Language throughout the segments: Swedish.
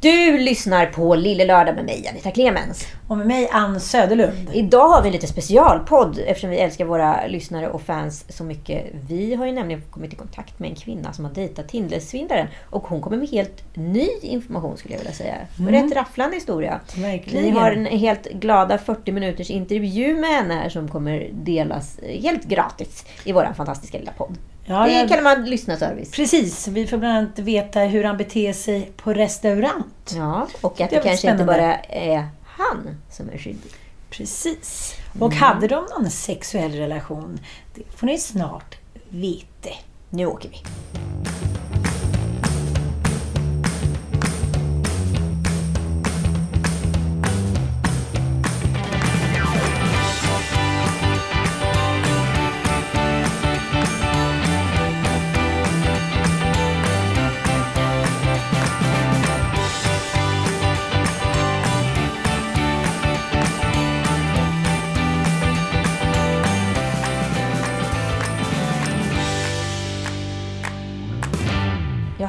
Du lyssnar på Lille Lördag med mig, Anita Clemens. Och med mig, Ann Söderlund. Idag har vi en lite specialpodd eftersom vi älskar våra lyssnare och fans så mycket. Vi har ju nämligen kommit i kontakt med en kvinna som har dejtat Tindersvindlaren. Och hon kommer med helt ny information skulle jag vilja säga. Mm. Rätt rafflande historia. Verkligen. Vi har en helt glada 40 minuters intervju med henne här som kommer delas helt gratis i vår fantastiska lilla podd. Ja, det kallar man lyssnarservice. Precis. Vi får bland annat veta hur han beter sig på restaurang. Ja, och att det, det kanske spännande. inte bara är han som är skyldig. Precis. Och mm. hade de någon sexuell relation? Det får ni snart veta. Nu åker vi.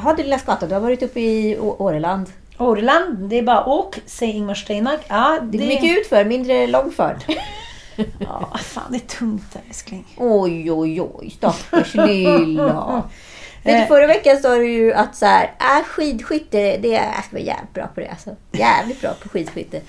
Jaha du lilla skata, du har varit uppe i Åreland. Åreland, det är bara åk, säger Ingmar Stenmark. Ja, det... det är mycket utför, mindre långfärd. ja, fan det är tungt där älskling. Oj, oj, oj, stackars lilla. Vet du, förra veckan sa du ju att så här, äh, skidskytte, det, jag ska vara jävligt bra på det. Alltså. Jävligt bra på skidskytte.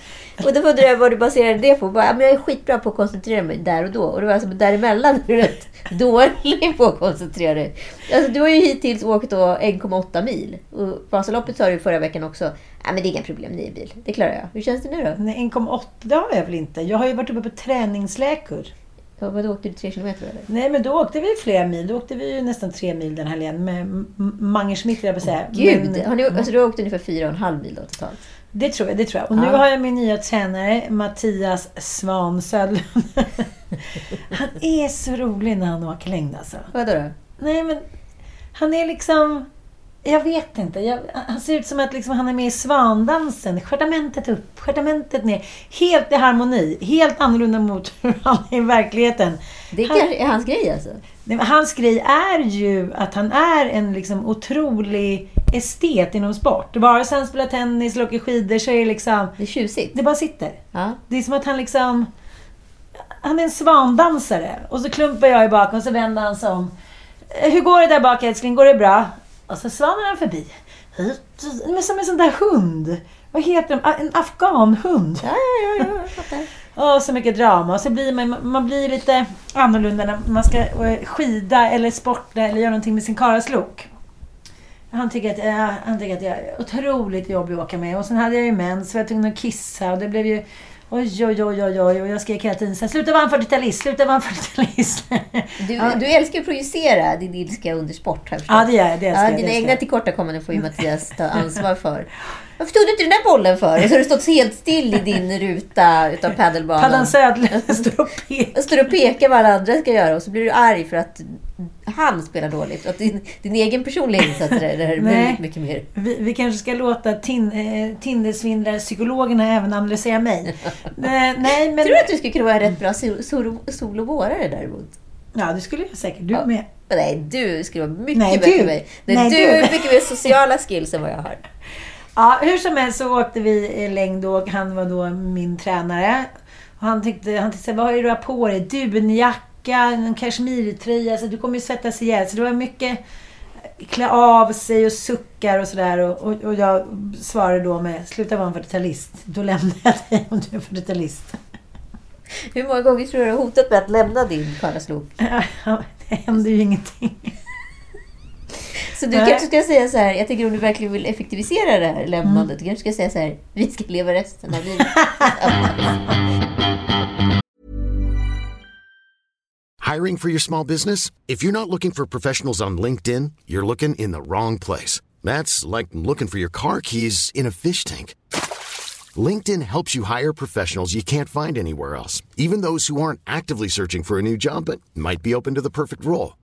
Och då undrade jag vad du baserade det på. Bara, men jag är skitbra på att koncentrera mig där och då. Och det var alltså däremellan är du rätt dålig på att koncentrera dig. Alltså, du har ju hittills åkt 1,8 mil. Och Vasaloppet sa du förra veckan också. Nej, men det är inga problem, nio bil. Det klarar jag. Hur känns det nu då? Nej, 1,8 det har jag väl inte. Jag har ju varit uppe på träningsläkur. Vadå, åkte du tre kilometer eller? Nej, men då åkte vi flera mil. Då åkte vi ju nästan tre mil den helgen med Mange Schmidt, jag säga. Gud! Men, har ni, alltså, du har åkt ungefär fyra och en halv mil då totalt? Det tror jag. Det tror jag. Och ja. nu har jag min nya tränare, Mattias Svan Södlund. han är så rolig när han åker längd alltså. Vadå då? Nej, men han är liksom... Jag vet inte. Jag, han ser ut som att liksom, han är med i svandansen. Stjärtamentet upp, stjärtamentet ner. Helt i harmoni. Helt annorlunda mot hur han är i verkligheten. Det är han, hans grej alltså? Hans grej är ju att han är en liksom otrolig estet inom sport. Vare sig han spelar tennis eller åker skidor så är det liksom... Det är tjusigt. Det bara sitter. Ja. Det är som att han liksom... Han är en svandansare. Och så klumpar jag i bakom och så vänder han sig om. Hur går det där bak älskling? Går det bra? Och så svanar han förbi. Men som en sån där hund. Vad heter de? En afghanhund. Ja, ja, ja. ja Åh, så mycket drama. Och så blir man, man blir lite annorlunda när man ska eh, skida eller sporta eller göra någonting med sin karlslok. Han tycker, att, äh, han tycker att jag är otroligt jobbig att åka med. Och sen hade jag ju mens, så jag var tvungen att kissa. Och det blev ju... Oj, oj, oj, oj, oj. Jag skrek hela tiden sluta vara en 40-talist, sluta vara en 40-talist. Du, ja. du älskar att projicera din ilska under sport, har jag Ja, det gör jag. Det ja, dina egna tillkortakommanden får ju Mattias ta ansvar för. Varför tog du inte den där bollen för? Så har du stått helt still i din ruta utav padelbanan. Paddan Södlund står och pekar. Står och pekar vad alla andra ska göra och så blir du arg för att han spelar dåligt. Att din, din egen personliga insats är det här mycket mer. Vi, vi kanske ska låta tin, eh, Tindersvindlar-psykologerna även analysera mig. nej, nej, men... Tror du att du skulle kunna vara rätt bra sol, sol, sol och vårare däremot? Ja, det skulle jag säkert. Du ja. med. Nej, du skulle vara mycket nej, bättre än mig. Nej, nej, du har mycket mer sociala skills än vad jag har. Ja, hur som helst så åkte vi längd och han var då min tränare. Och han tyckte, han tyckte vad har du på dig? Dunjacka, en kashmirtröja. Alltså, du kommer ju svettas ihjäl. Så det var mycket klä av sig och suckar och sådär. Och, och, och, jag svarade då med, sluta vara en 40-talist. Då lämnar jag dig om du är 40-talist. Hur många gånger tror du du har hotat med att lämna din karlaslok? det händer ju ingenting. Så du kanske ska säga så här, jag tänker om du verkligen vill effektivisera det här lämnandet, mm. du kanske ska säga så här, vi ska leva resten av livet. Hiring for your small business? If you're not looking for professionals on LinkedIn, you're looking in the wrong place. That's like looking for your car keys in a fish tank. LinkedIn helps you hire professionals you can't find anywhere else, even those who aren't actively searching for a new job but might be open to the perfect role.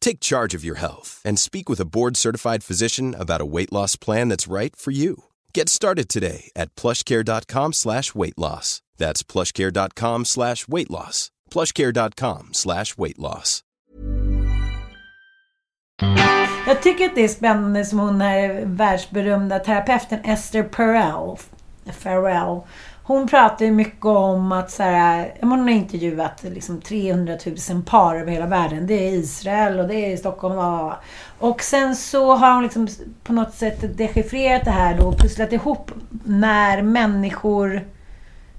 Take charge of your health and speak with a board-certified physician about a weight loss plan that's right for you. Get started today at plushcare.com slash weight loss. That's plushcare.com slash weight loss. plushcare.com slash weight loss. Jag tycker att det är spännande som hon här världsberömda terapeuten Esther Perel. Farrell. Hon pratar ju mycket om att så här, hon har intervjuat liksom 300 000 par över hela världen. Det är Israel och det är Stockholm. Och, och sen så har hon liksom på något sätt dechiffrerat det här då och pusslat ihop när människor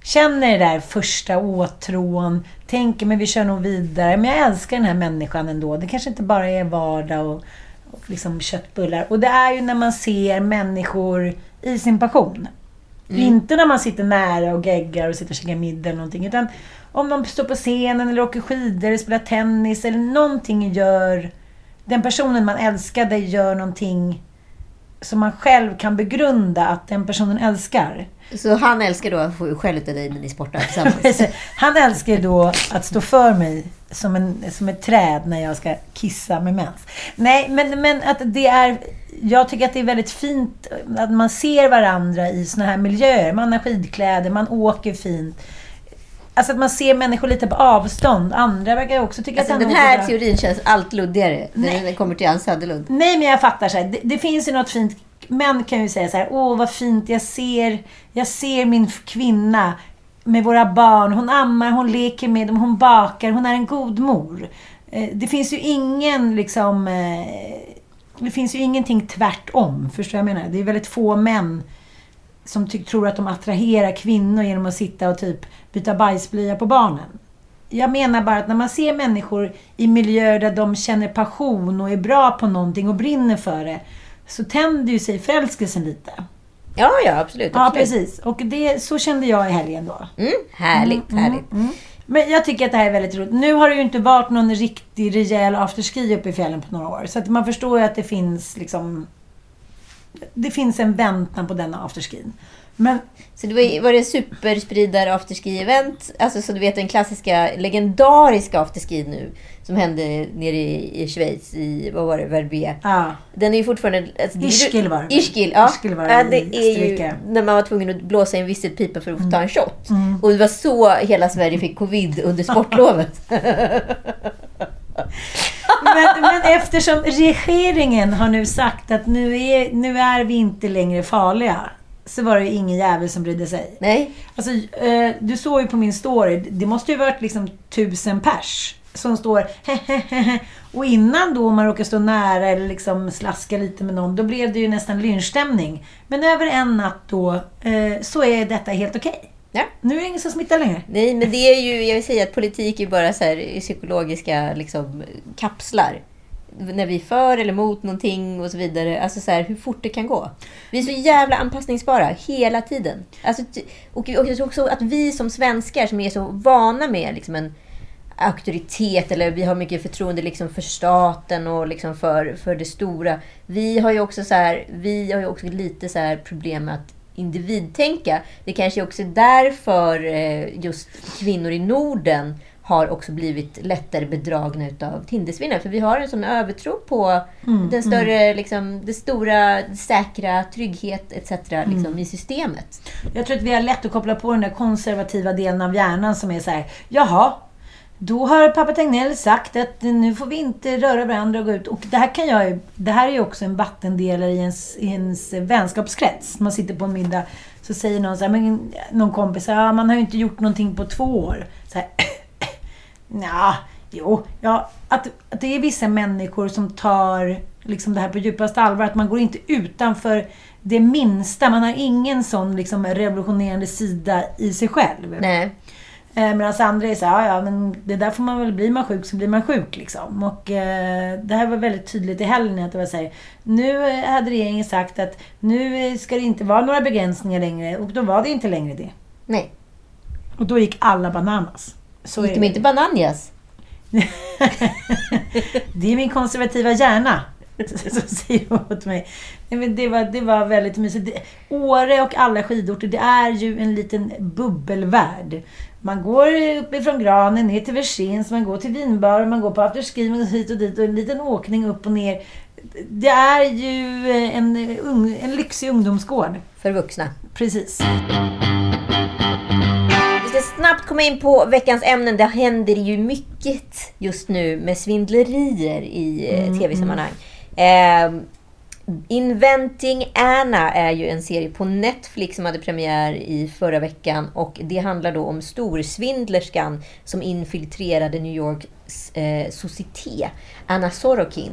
känner det där första åtrån, tänker men vi kör nog vidare. Men jag älskar den här människan ändå. Det kanske inte bara är vardag och, och liksom köttbullar. Och det är ju när man ser människor i sin passion. Mm. Inte när man sitter nära och geggar och sitter och käkar middag eller någonting. Utan om de står på scenen eller åker skidor eller spelar tennis eller någonting gör... Den personen man älskade gör någonting som man själv kan begrunda att den personen älskar. Så han älskar då att få skäll av dig när ni sportar tillsammans? han älskar då att stå för mig som, en, som ett träd när jag ska kissa med mens. Nej, men, men att det är... Jag tycker att det är väldigt fint att man ser varandra i såna här miljöer. Man har skidkläder, man åker fint. Alltså att man ser människor lite på avstånd. Andra verkar också tycka alltså, att Den här teorin känns allt luddigare när den kommer till Ann Söderlund. Nej, men jag fattar. Så här, det, det, finns ju något fint. Män kan ju säga så här, åh vad fint, jag ser, jag ser min kvinna med våra barn. Hon ammar, hon leker med dem, hon bakar, hon är en god mor. Eh, det finns ju ingen liksom... Eh, det finns ju ingenting tvärtom. Förstår jag menar? Det är väldigt få män som tror att de attraherar kvinnor genom att sitta och typ byta bajsblöja på barnen. Jag menar bara att när man ser människor i miljöer där de känner passion och är bra på någonting och brinner för det, så tänder ju sig förälskelsen lite. Ja, ja, absolut. Ja, precis. Och det, så kände jag i helgen då. Mm, härligt, mm, härligt. Mm, mm. Men jag tycker att det här är väldigt roligt. Nu har det ju inte varit någon riktig rejäl afterski uppe i fjällen på några år. Så att man förstår ju att det finns liksom... Det finns en väntan på denna afterskin. Men, så det var, var det superspridar afterski-event? Alltså så du vet den klassiska legendariska afterski nu som hände nere i, i Schweiz, i, vad var det, Verbier. Ja. Den är ju fortfarande... Alltså, Ischgl var det. Ischgl, ja. Ischgl var det, ja, det är ju när man var tvungen att blåsa i en visselpipa för att mm. ta en shot. Mm. Och det var så hela Sverige fick covid under sportlovet. men, men eftersom regeringen har nu sagt att nu är, nu är vi inte längre farliga så var det ingen jävel som brydde sig. Nej. Alltså, eh, du såg ju på min story, det måste ju varit liksom tusen pers som står Och innan då, man råkar stå nära eller liksom slaska lite med någon, då blev det ju nästan lynchstämning. Men över en natt då, eh, så är detta helt okej. Okay. Ja. Nu är det ingen som smittar längre. Nej, men det är ju, jag vill säga att politik är bara så här psykologiska liksom, kapslar när vi är för eller emot någonting och så vidare. Alltså så här, hur fort det kan gå. Vi är så jävla anpassningsbara hela tiden. Alltså, och, och jag tror också att vi som svenskar som är så vana med liksom en auktoritet eller vi har mycket förtroende liksom för staten och liksom för, för det stora. Vi har ju också, så här, vi har också lite så här problem med att individtänka. Det kanske också är därför eh, just kvinnor i Norden har också blivit lättare bedragna utav Tindersvinnare. För vi har en sån övertro på mm, den större, mm. liksom, det stora, säkra, trygghet etc. Liksom, mm. i systemet. Jag tror att vi har lätt att koppla på den där konservativa delen av hjärnan som är så här, jaha, då har pappa Tegnell sagt att nu får vi inte röra varandra och gå ut. Och det här, kan jag, det här är ju också en vattendelare i ens, i ens vänskapskrets. Man sitter på en middag så säger någon så här, men, någon kompis ja, man har ju inte gjort någonting på två år. Så här, Ja, jo, ja, att, att det är vissa människor som tar liksom det här på djupaste allvar. Att man går inte utanför det minsta. Man har ingen sån liksom revolutionerande sida i sig själv. Nej. Eh, Medan andra är så ja, ja, men det där får man väl, blir man sjuk så blir man sjuk liksom. Och eh, det här var väldigt tydligt i helgen att det var så här, nu hade regeringen sagt att nu ska det inte vara några begränsningar längre och då var det inte längre det. Nej. Och då gick alla bananas. Så gick de inte bananjas? det är min konservativa hjärna. Så säger åt mig. Nej, men det, var, det var väldigt mysigt. Det, Åre och alla skidorter, det är ju en liten bubbelvärld. Man går uppifrån Granen ner till Versins, man går till Vinbar, man går på afterski, hit och dit och en liten åkning upp och ner. Det är ju en, en lyxig ungdomsgård. För vuxna. Precis. Vi ska snabbt komma in på veckans ämnen. Det händer ju mycket just nu med svindlerier i eh, tv-sammanhang. Eh, Inventing Anna är ju en serie på Netflix som hade premiär i förra veckan. Och Det handlar då om storsvindlerskan som infiltrerade New Yorks eh, societé, Anna Sorokin.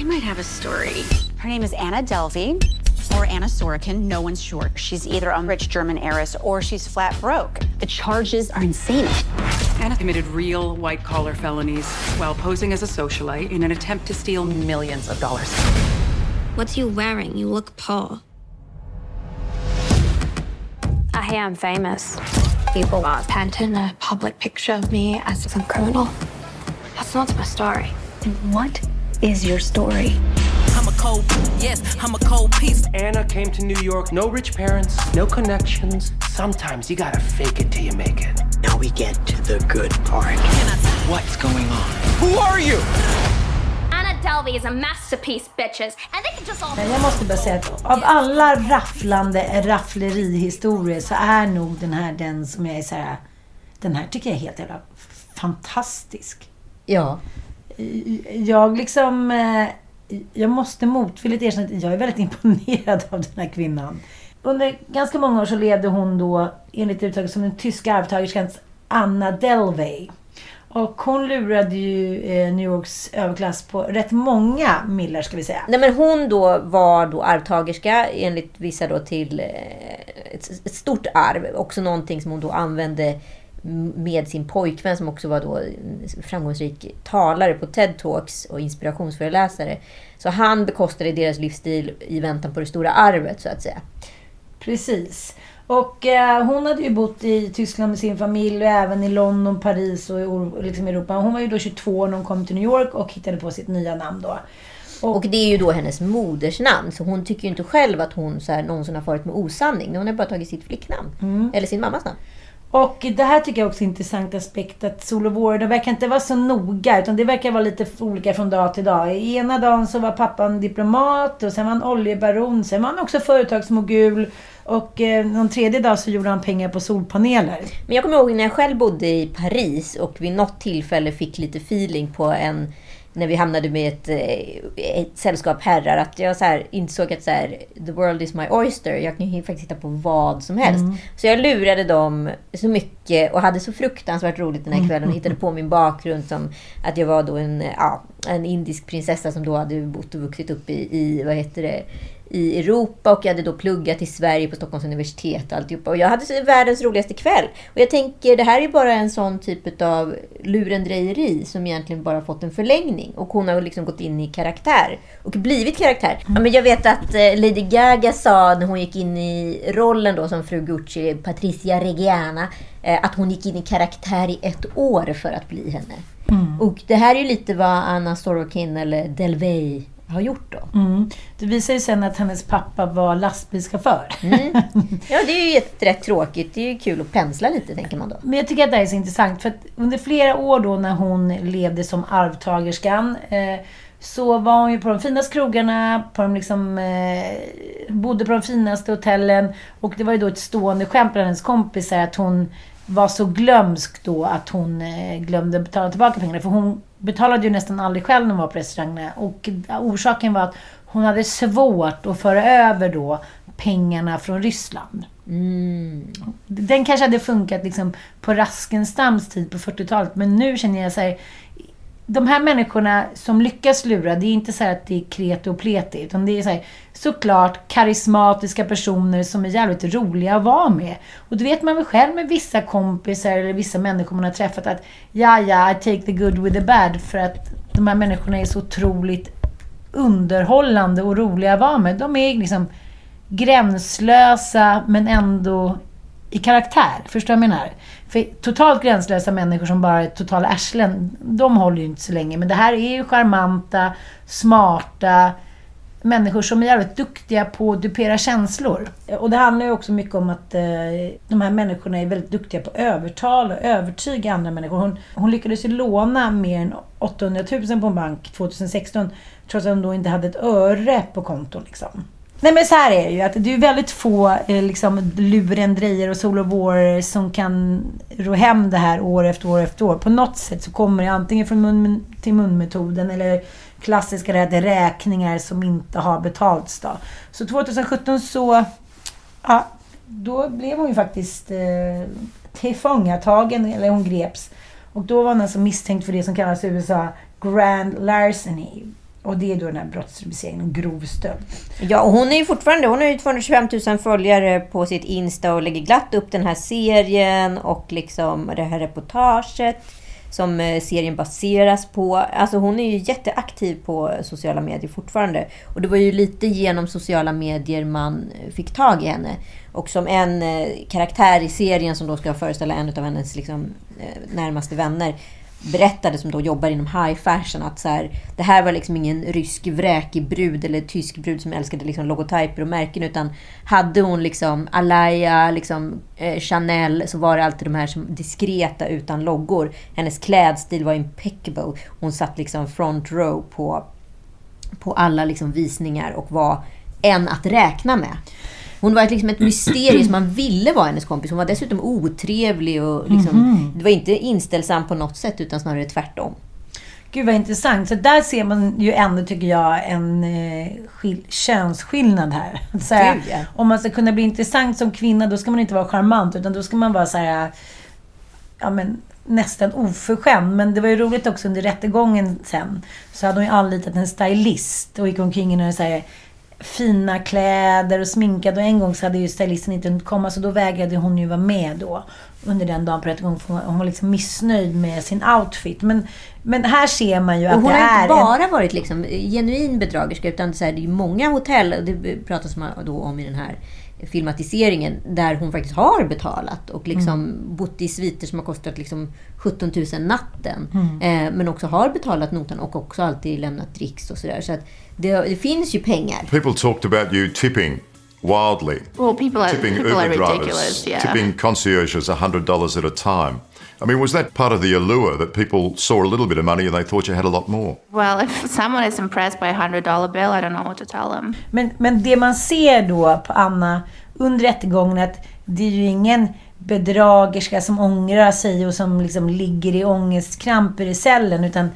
I might have a story. Her name is Anna Delvey, or Anna Sorokin. No one's sure. She's either a rich German heiress or she's flat broke. The charges are insane. Anna committed real white collar felonies while posing as a socialite in an attempt to steal millions of dollars. What's you wearing? You look poor. I am famous. People are painting a public picture of me as some criminal. That's not my story. What is your story? I'm a cold, yes, I'm a cold piece. Anna came to New York, no rich parents, no connections. Sometimes you gotta fake it till you make it. Now we get to the good part. What's going on? Who are you? Anna Delvey is a masterpiece, bitches. And they can just all... Men jag måste bara säga att av alla rafflande rafflerihistorier så är nog den här den som jag är så här. Den här tycker jag är helt jävla fantastisk. Ja. Jag liksom... eh, jag måste motvilligt erkänna att jag är väldigt imponerad av den här kvinnan. Under ganska många år så levde hon då enligt uttaget som den tyska arvtagerskans Anna Delvey. Och hon lurade ju eh, New Yorks överklass på rätt många millar ska vi säga. Nej, men hon då var då arvtagerska enligt vissa då till eh, ett, ett stort arv. Också någonting som hon då använde med sin pojkvän som också var då framgångsrik talare på TED Talks och inspirationsföreläsare. Så han bekostade deras livsstil i väntan på det stora arvet så att säga. Precis. Och eh, hon hade ju bott i Tyskland med sin familj och även i London, Paris och i Or- liksom Europa. Hon var ju då 22 när hon kom till New York och hittade på sitt nya namn då. Och det är ju då hennes modersnamn. Så hon tycker ju inte själv att hon så här, någonsin har farit med osanning. Hon har bara tagit sitt flicknamn. Eller sin mammas namn. Och det här tycker jag också är en intressant aspekt att Sol och vår, det verkar inte vara så noga utan det verkar vara lite olika från dag till dag. I ena dagen så var pappan diplomat och sen var han oljebaron, sen var han också företagsmogul och eh, någon tredje dag så gjorde han pengar på solpaneler. Men jag kommer ihåg när jag själv bodde i Paris och vid något tillfälle fick lite feeling på en när vi hamnade med ett, eh, ett sällskap herrar, att jag så här insåg att så här, the world is my oyster. Jag kan ju faktiskt hitta på vad som helst. Så jag lurade dem så mycket och hade så fruktansvärt roligt den här kvällen. Och hittade på min bakgrund som att jag var då en, ja, en indisk prinsessa som då hade bott och vuxit upp i, i vad heter det, i Europa och jag hade då pluggat i Sverige på Stockholms universitet och alltihopa. Och jag hade världens roligaste kväll. Och jag tänker, det här är bara en sån typ av lurendrejeri som egentligen bara fått en förlängning. Och hon har liksom gått in i karaktär. Och blivit karaktär. Ja, men jag vet att eh, Lady Gaga sa när hon gick in i rollen då som fru Gucci, Patricia Reggiana, eh, att hon gick in i karaktär i ett år för att bli henne. Och det här är ju lite vad Anna Sorokin eller Delvey har gjort då. Mm. Det visar ju sen att hennes pappa var lastbilschaufför. Ja, det är ju rätt tråkigt. Det är ju kul att pensla lite, tänker man då. Men jag tycker att det här är så intressant för att under flera år då när hon levde som arvtagerskan eh, så var hon ju på de finaste krogarna, på de liksom, eh, bodde på de finaste hotellen och det var ju då ett stående skämt bland hennes kompisar att hon var så glömsk då att hon eh, glömde betala tillbaka pengarna. För hon betalade ju nästan aldrig själv när hon var på restaurangerna. Och orsaken var att hon hade svårt att föra över då pengarna från Ryssland. Den kanske hade funkat liksom på Raskenstams tid på 40-talet. Men nu känner jag så här, de här människorna som lyckas lura, det är inte så här att det är kreti och pleti. Utan det är så här, såklart karismatiska personer som är jävligt roliga att vara med. Och det vet man väl själv med vissa kompisar eller vissa människor man har träffat att ja, ja, I take the good with the bad. För att de här människorna är så otroligt underhållande och roliga att vara med. De är liksom gränslösa men ändå i karaktär. Förstår du vad jag menar? För totalt gränslösa människor som bara är totala arslen, de håller ju inte så länge. Men det här är ju charmanta, smarta människor som är jävligt duktiga på att dupera känslor. Och det handlar ju också mycket om att eh, de här människorna är väldigt duktiga på att övertala och övertyga andra människor. Hon, hon lyckades ju låna mer än 800 000 på en bank 2016 trots att hon då inte hade ett öre på kontot Liksom. Nej men så här är det ju, att det är väldigt få eh, liksom, lurendrejare och sol och vår som kan ro hem det här år efter år efter år. På något sätt så kommer det antingen från mun till mun-metoden eller klassiska det här, räkningar som inte har betalts. Då. Så 2017 så, ja, då blev hon ju faktiskt eh, tillfångatagen, eller hon greps. Och då var hon alltså misstänkt för det som kallas i USA Grand Larceny. Och det är då den här brottsrubriceringen, grov stöld. Ja, och hon är ju fortfarande, hon har ju 225 000 följare på sitt Insta och lägger glatt upp den här serien och liksom det här reportaget som eh, serien baseras på. Alltså hon är ju jätteaktiv på sociala medier fortfarande. Och det var ju lite genom sociala medier man fick tag i henne. Och som en eh, karaktär i serien som då ska föreställa en av hennes liksom, eh, närmaste vänner berättade, som då jobbar inom high fashion, att så här, det här var liksom ingen rysk vräkig brud eller tysk brud som älskade liksom logotyper och märken, utan hade hon liksom Alaya, liksom, eh, Chanel, så var det alltid de här som diskreta utan loggor. Hennes klädstil var impeccable. Hon satt liksom front row på, på alla liksom visningar och var en att räkna med. Hon var liksom ett mysterium som man ville vara hennes kompis. Hon var dessutom otrevlig och liksom, Mhm. det var inte inställsam på något sätt utan snarare tvärtom. Gud vad intressant. Så där ser man ju ändå, tycker jag, en eh, skil- könsskillnad här. Att säga, Gud, ja. Om man ska kunna bli intressant som kvinna, då ska man inte vara charmant, utan då ska man vara så här, ja men nästan oförskämd. Men det var ju roligt också under rättegången sen. Så hade hon ju anlitat en stylist och gick omkring några så här fina kläder och sminkad. Och en gång så hade ju stylisten inte hunnit komma, så då vägrade hon ju vara med då. Under den dagen på rättegången. för Hon var liksom missnöjd med sin outfit. Men, men här ser man ju att Och hon det har är inte en- bara varit liksom genuin bedragerska utan så här, det är många hotell, och det pratas man då om i den här filmatiseringen, där hon faktiskt har betalat och liksom Mm. bott i sviter som har kostat liksom 17 000 natten. Mm. Eh, men också har betalat notan och också alltid lämnat dricks och sådär. Så att det, det finns ju pengar. People talked about you tipping wildly. Well, people are tipping people are Uber drivers, ridiculous. Yeah. tipping concierges $100 at a time. I mean, was that part of the allure that people saw a little bit of money and they thought you had a lot more? Well, if someone is impressed by a hundred dollar bill, I don't know what to tell them. Men, men det man ser då på Anna under rättegången att det är ju ingen bedragerska som ångrar sig och som liksom ligger i ångestkramper i cellen. Utan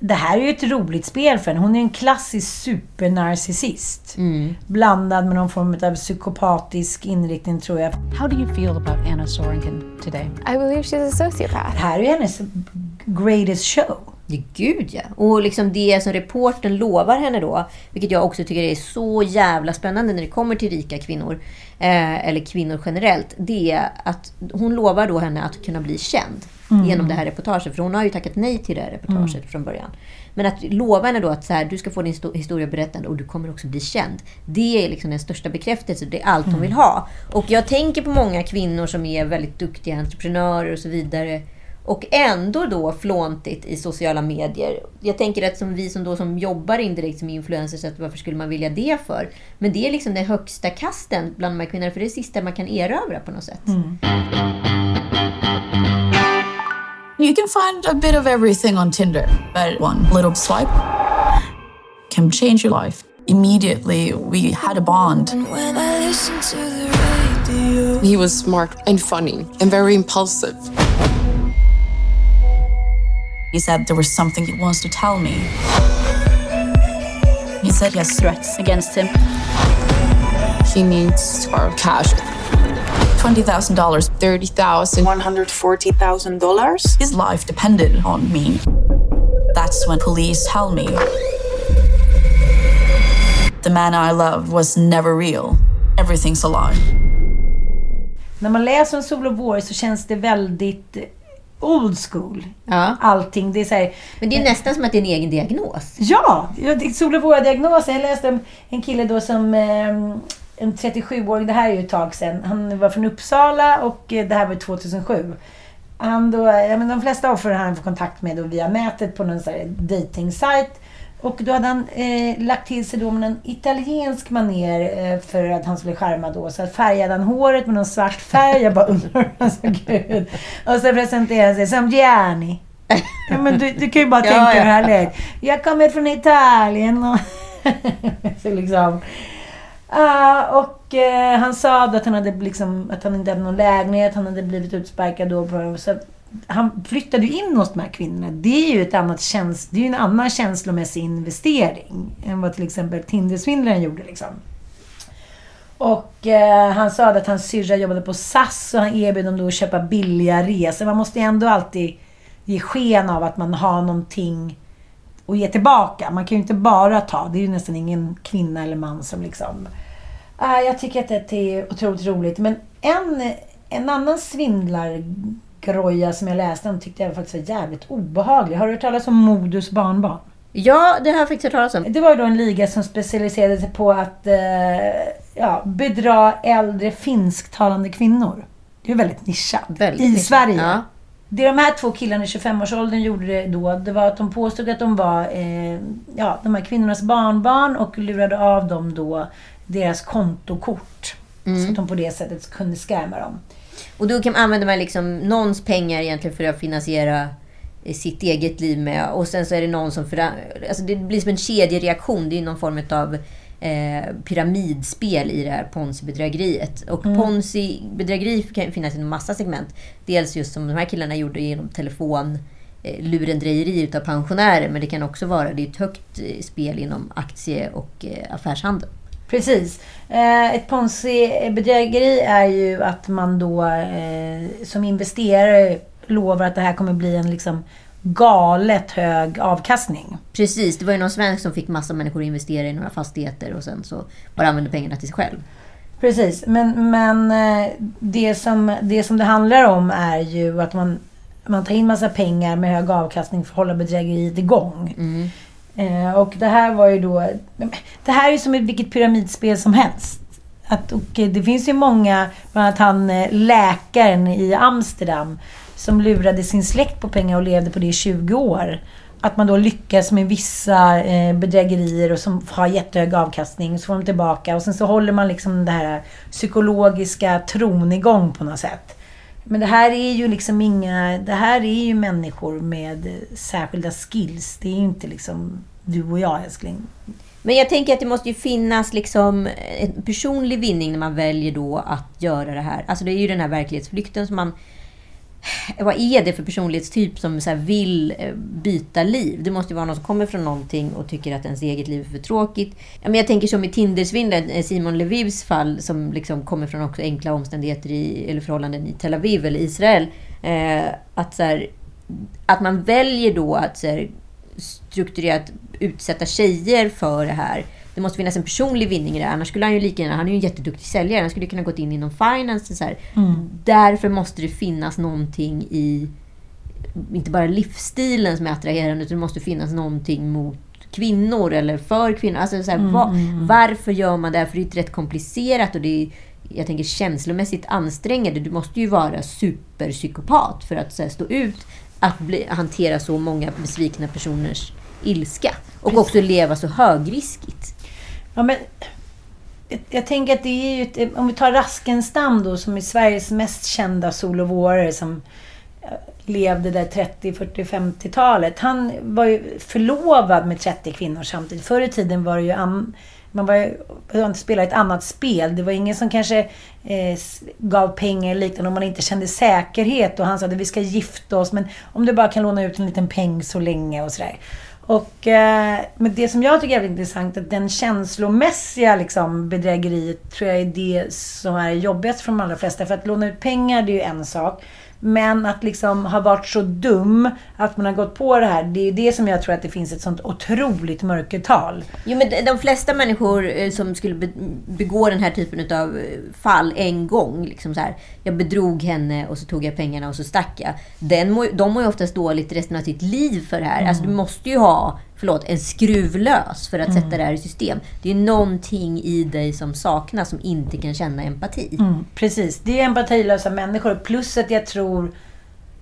det här är ju ett roligt spel för henne. Hon är en klassisk supernarcissist. Blandad med någon form av psykopatisk inriktning tror jag. How do you feel about Anna Sorenkin today? I believe she's a sociopath. Det här är ju hennes greatest show. Ja, gud ja. Och liksom det som reporten lovar henne då, vilket jag också tycker är så jävla spännande när det kommer till rika kvinnor, eh, eller kvinnor generellt, det är att hon lovar då henne att kunna bli känd Mm. genom det här reportaget. För hon har ju tackat nej till det här reportaget Mm. från början. Men att lova henne då att så här, du ska få din sto- historia berättad och du kommer också bli känd. Det är liksom den största bekräftelsen. Det är allt hon Mm. vill ha. Och jag tänker på många kvinnor som är väldigt duktiga entreprenörer och så vidare. Och ändå då flåntigt i sociala medier. Jag tänker att som vi som, då, som jobbar indirekt som influencers, att varför skulle man vilja det för? Men det är liksom den högsta kasten bland de här kvinnorna, för det är det sista man kan erövra på något sätt. You can find a bit of everything on Tinder, but one little swipe can change your life. Immediately, we had a bond. He was smart and funny and very impulsive. He said there was something he wants to tell me. He said he has threats against him. He needs our cash. $20,000. $30,000. $140,000? His life depended on me. That's when police tell me the man I loved was never real. Everything's a lie. När man läser om Sol och vår så känns det väldigt old school. Allting. Det är så här, Men det är nästan som att det är en egen diagnos. Ja! ja, det- Sol och vår-diagnosen. Jag läste om en kille då som eh, en 37-åring, det här är ju ett tag sedan. Han var från Uppsala och eh, det här var 2007. Han då, ja, men de flesta offer har han fått kontakt med då via nätet på någon här dating-sajt. Och då hade han eh, lagt till sig då med en italiensk maner eh, för att han skulle charma då. Så färgade han håret med någon svart färg. Jag bara undrar alltså gud. Och så presenterade han sig som Gianni. Ja, men du, du kan ju bara Ja, tänka ja. hur härligt. Jag kommer från Italien. Och så liksom. Uh, och uh, han sa då att han, hade liksom, att han inte hade någon lägenhet, han hade blivit utsparkad då. Så han flyttade ju in hos de här kvinnorna. Det är ju ett annat käns det är en annan känslomässig investering än vad till exempel Tindersvindlaren gjorde. Liksom. Och uh, han sa att hans syrra jobbade på SAS och han erbjöd dem då att köpa billiga resor. Man måste ju ändå alltid ge sken av att man har någonting att ge tillbaka. Man kan ju inte bara ta. Det är ju nästan ingen kvinna eller man som liksom... Ah, jag tycker att det är otroligt roligt. Men en, en annan svindlargroja som jag läste om tyckte jag faktiskt var jävligt obehaglig. Har du hört talas om Modus barnbarn? Ja, det har jag faktiskt hört talas om. Det var ju då en liga som specialiserade sig på att eh, ja, bedra äldre finsktalande kvinnor. Det är väldigt nischat. Väldigt I nischat, Sverige. ja. Det de här två killarna i 25-årsåldern gjorde det då, det var att de påstod att de var eh, ja, de här kvinnornas barnbarn och lurade av dem då deras kontokort. Mm. Så att de på det sättet kunde skrämma dem. Och då kan man använda liksom någons pengar egentligen för att finansiera eh, sitt eget liv med. Och sen så är det någon som... För, alltså det blir som en kedjereaktion. Det är någon form av eh, pyramidspel i det här Ponzi-bedrägeriet. Och Mm. Ponzi-bedrägeri kan finnas i en massa segment. Dels just som de här killarna gjorde genom telefon eh, lurendrejeri utav pensionärer. Men det kan också vara det är ett högt eh, spel inom aktie och eh, affärshandel. Precis. Ett Ponzi-bedrägeri är ju att man då som investerare lovar att det här kommer bli en liksom galet hög avkastning. Precis, det var ju någon svensk som fick massa människor att investera i några fastigheter och sen så bara använde pengarna till sig själv. Precis, men, men eh, det, som, det som det handlar om är ju att man, man tar in massa pengar med hög avkastning för att hålla bedrägeriet igång. Eh, och det här var ju då... Det här är ju som ett vilket pyramidspel som helst. Att, och eh, det finns ju många, bland annat han eh, läkaren i Amsterdam som lurade sin släkt på pengar och levde på det i 20 år. Att man då lyckas med vissa eh, bedrägerier och som har jättehög avkastning, så får de tillbaka och sen så håller man liksom det här psykologiska tron igång på något sätt. Men det här är ju liksom inga... Det här är ju människor med särskilda skills. Det är ju inte liksom du och jag älskling. Men jag tänker att det måste ju finnas liksom en personlig vinning när man väljer då att göra det här. Alltså det är ju den här verklighetsflykten som man... Vad är det för personlighetstyp som så här vill eh, byta liv? Det måste ju vara någon som kommer från någonting och tycker att ens eget liv är för tråkigt. Ja, men jag tänker som i Tindersvindlaren, eh, Simon Levivs fall, som liksom kommer från också enkla omständigheter i, eller förhållanden i Tel Aviv eller Israel. Eh, att, så här, att man väljer då att så här, strukturerat utsätta tjejer för det här. Det måste finnas en personlig vinning i det. Annars skulle han ju lika gärna, han är ju en jätteduktig säljare, han skulle kunna gått in inom finance. Så här. Mm. Därför måste det finnas någonting i, inte bara livsstilen som är attraherande, utan det måste finnas någonting mot kvinnor eller för kvinnor. Alltså så här, Mm, va, mm, mm. Varför gör man det? För det är rätt komplicerat och det är, jag tänker känslomässigt ansträngande. Du måste ju vara superpsykopat för att här, stå ut att bli, hantera så många besvikna personers ilska. Och också leva så högriskigt. Ja, men, jag, jag tänker att det är ju... Ett, om vi tar Raskenstam då, som är Sveriges mest kända solovårare som eh, levde där 30, 40, 50-talet. Han var ju förlovad med 30 kvinnor samtidigt. Förr i tiden var det ju... An, man var ju, spelade ett annat spel. Det var ingen som kanske eh, gav pengar eller liknande om man inte kände säkerhet. Och han sa att vi ska gifta oss, men om du bara kan låna ut en liten peng så länge och sådär. Och, eh, men det som jag tycker är intressant är att den känslomässiga liksom, bedrägeriet tror jag är det som är jobbigast för de allra flesta. För att låna ut pengar, det är ju en sak. Men att liksom ha varit så dum att man har gått på det här, det är ju det som jag tror att det finns ett sånt otroligt mörkertal. Jo, men de- flesta människor eh, som skulle be- begå den här typen av fall en gång, liksom så här, jag bedrog henne och så tog jag pengarna och så stack jag. Den må, de mår ju oftast dåligt resten av sitt liv för det här. Alltså, du måste ju ha förlåt, en skruv lös för att Mm. sätta det här i system. Det är någonting i dig som saknas, som inte kan känna empati. Mm, precis. Det är empatilösa människor. Plus att jag tror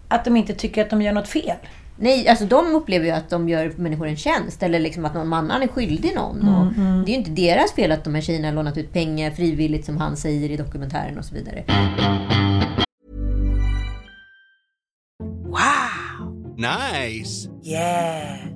att de inte tycker att de gör något fel. Nej, alltså de upplever ju att de gör människor en tjänst. Eller liksom att någon annan är skyldig någon. Mm, och mm. Det är ju inte deras fel att de här tjejerna har lånat ut pengar frivilligt, som han säger i dokumentären och så vidare. Nice. Yeah.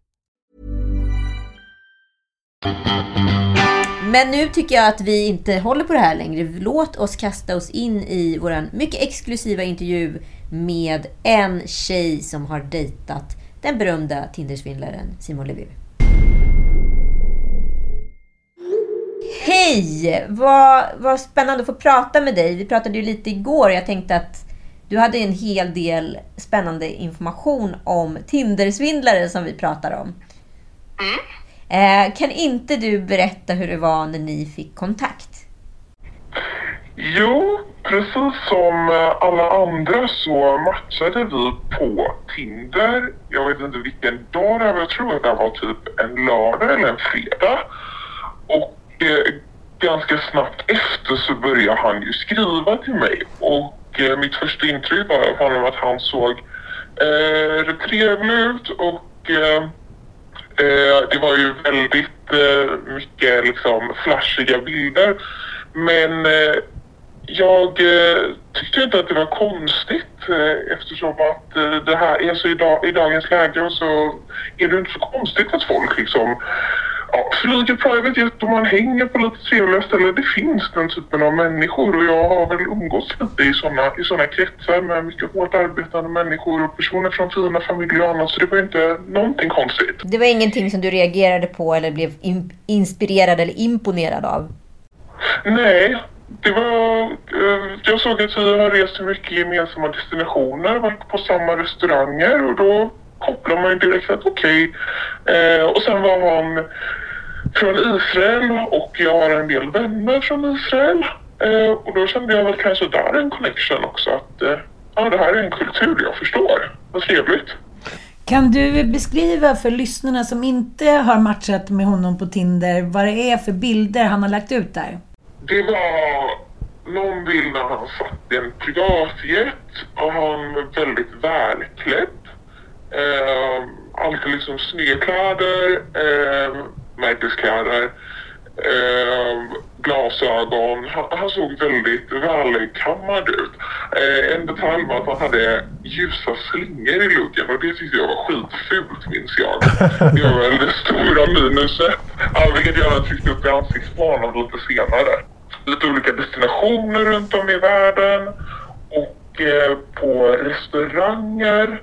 Men nu tycker jag att vi inte håller på det här längre. Låt oss kasta oss in i vår mycket exklusiva intervju med en tjej som har dejtat den berömda Tindersvindlaren Simon Levy. Hej! Vad, vad spännande att få prata med dig. Vi pratade ju lite igår. Jag tänkte att du hade en hel del spännande information om Tindersvindlare som vi pratar om. Mm. Eh, kan inte du berätta hur det var när ni fick kontakt? Jo, precis som alla andra så matchade vi på Tinder. Jag vet inte vilken dag det var, jag tror att det var typ en lördag eller en fredag. Och eh, ganska snabbt efter så började han ju skriva till mig. Och eh, mitt första intryck var av honom att han såg eh, trevlig ut och eh, Eh, det var ju väldigt eh, mycket liksom flashiga bilder. Men eh, jag eh, tyckte inte att det var konstigt eh, eftersom att eh, det här alltså är så idag, i dagens läge och så är det inte så konstigt att folk liksom ja, flyger private jet och man hänger på lite trevliga ställen. Det finns den typen av människor och jag har väl umgåtts lite i sådana i såna kretsar med mycket hårt arbetande människor och personer från fina familjer och annat så det var inte någonting konstigt. Det var ingenting som du reagerade på eller blev in- inspirerad eller imponerad av? Nej, det var... Eh, jag såg att vi har rest till mycket gemensamma destinationer, varit på samma restauranger och då kopplar man ju direkt att okej. Eh, och sen var han från Israel och jag har en del vänner från Israel. Eh, och då kände jag väl kanske där en connection också att eh, ja, det här är en kultur jag förstår. Vad trevligt. Kan du beskriva för lyssnarna som inte har matchat med honom på Tinder vad det är för bilder han har lagt ut där? Det var någon bild när han satt i en privatjet och han var väldigt välklädd. Eh, alltid liksom snygga eh, märkeskläder, eh, glasögon. Han, han såg väldigt välkammad ut. Eh, en detalj var att han hade ljusa slingor i luggen och det tyckte jag var skitfult minns jag. Det var väl det stora minuset. Ja, vilket jag tryckte upp i ansiktsplanen lite senare. Lite olika destinationer runt om i världen och eh, på restauranger.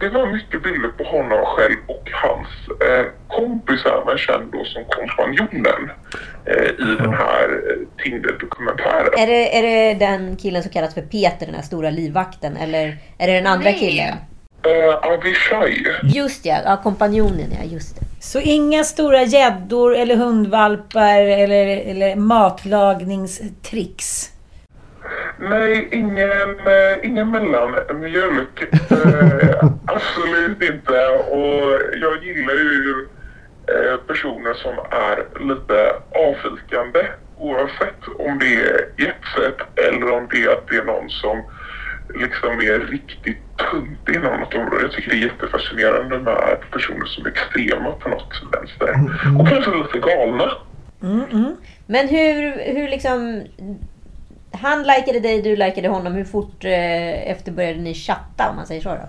Det var mycket bilder på honom själv och hans eh, kompis även känd då som kompanjonen eh, i den här eh, Tinder-dokumentären. Är det, är det den killen som kallas för Peter, den här stora livvakten? Eller är det den andra killen? Eh, Avishai. Just ja, ja kompanjonen ja, just det. Så inga stora gäddor eller hundvalpar eller, eller matlagningstricks? Nej, ingen, eh, ingen mellanmjölk. Eh, absolut inte. Och jag gillar ju eh, personer som är lite avvikande. Oavsett om det är jetset eller om det är att det är någon som liksom är riktigt tunt inom något område. Jag tycker det är jättefascinerande med personer som är extrema på något vänster. Och kanske lite galna. Mm, mm. Men hur, hur liksom... Han likade dig, du likade honom. Hur fort eh, efter började ni chatta om man säger så då?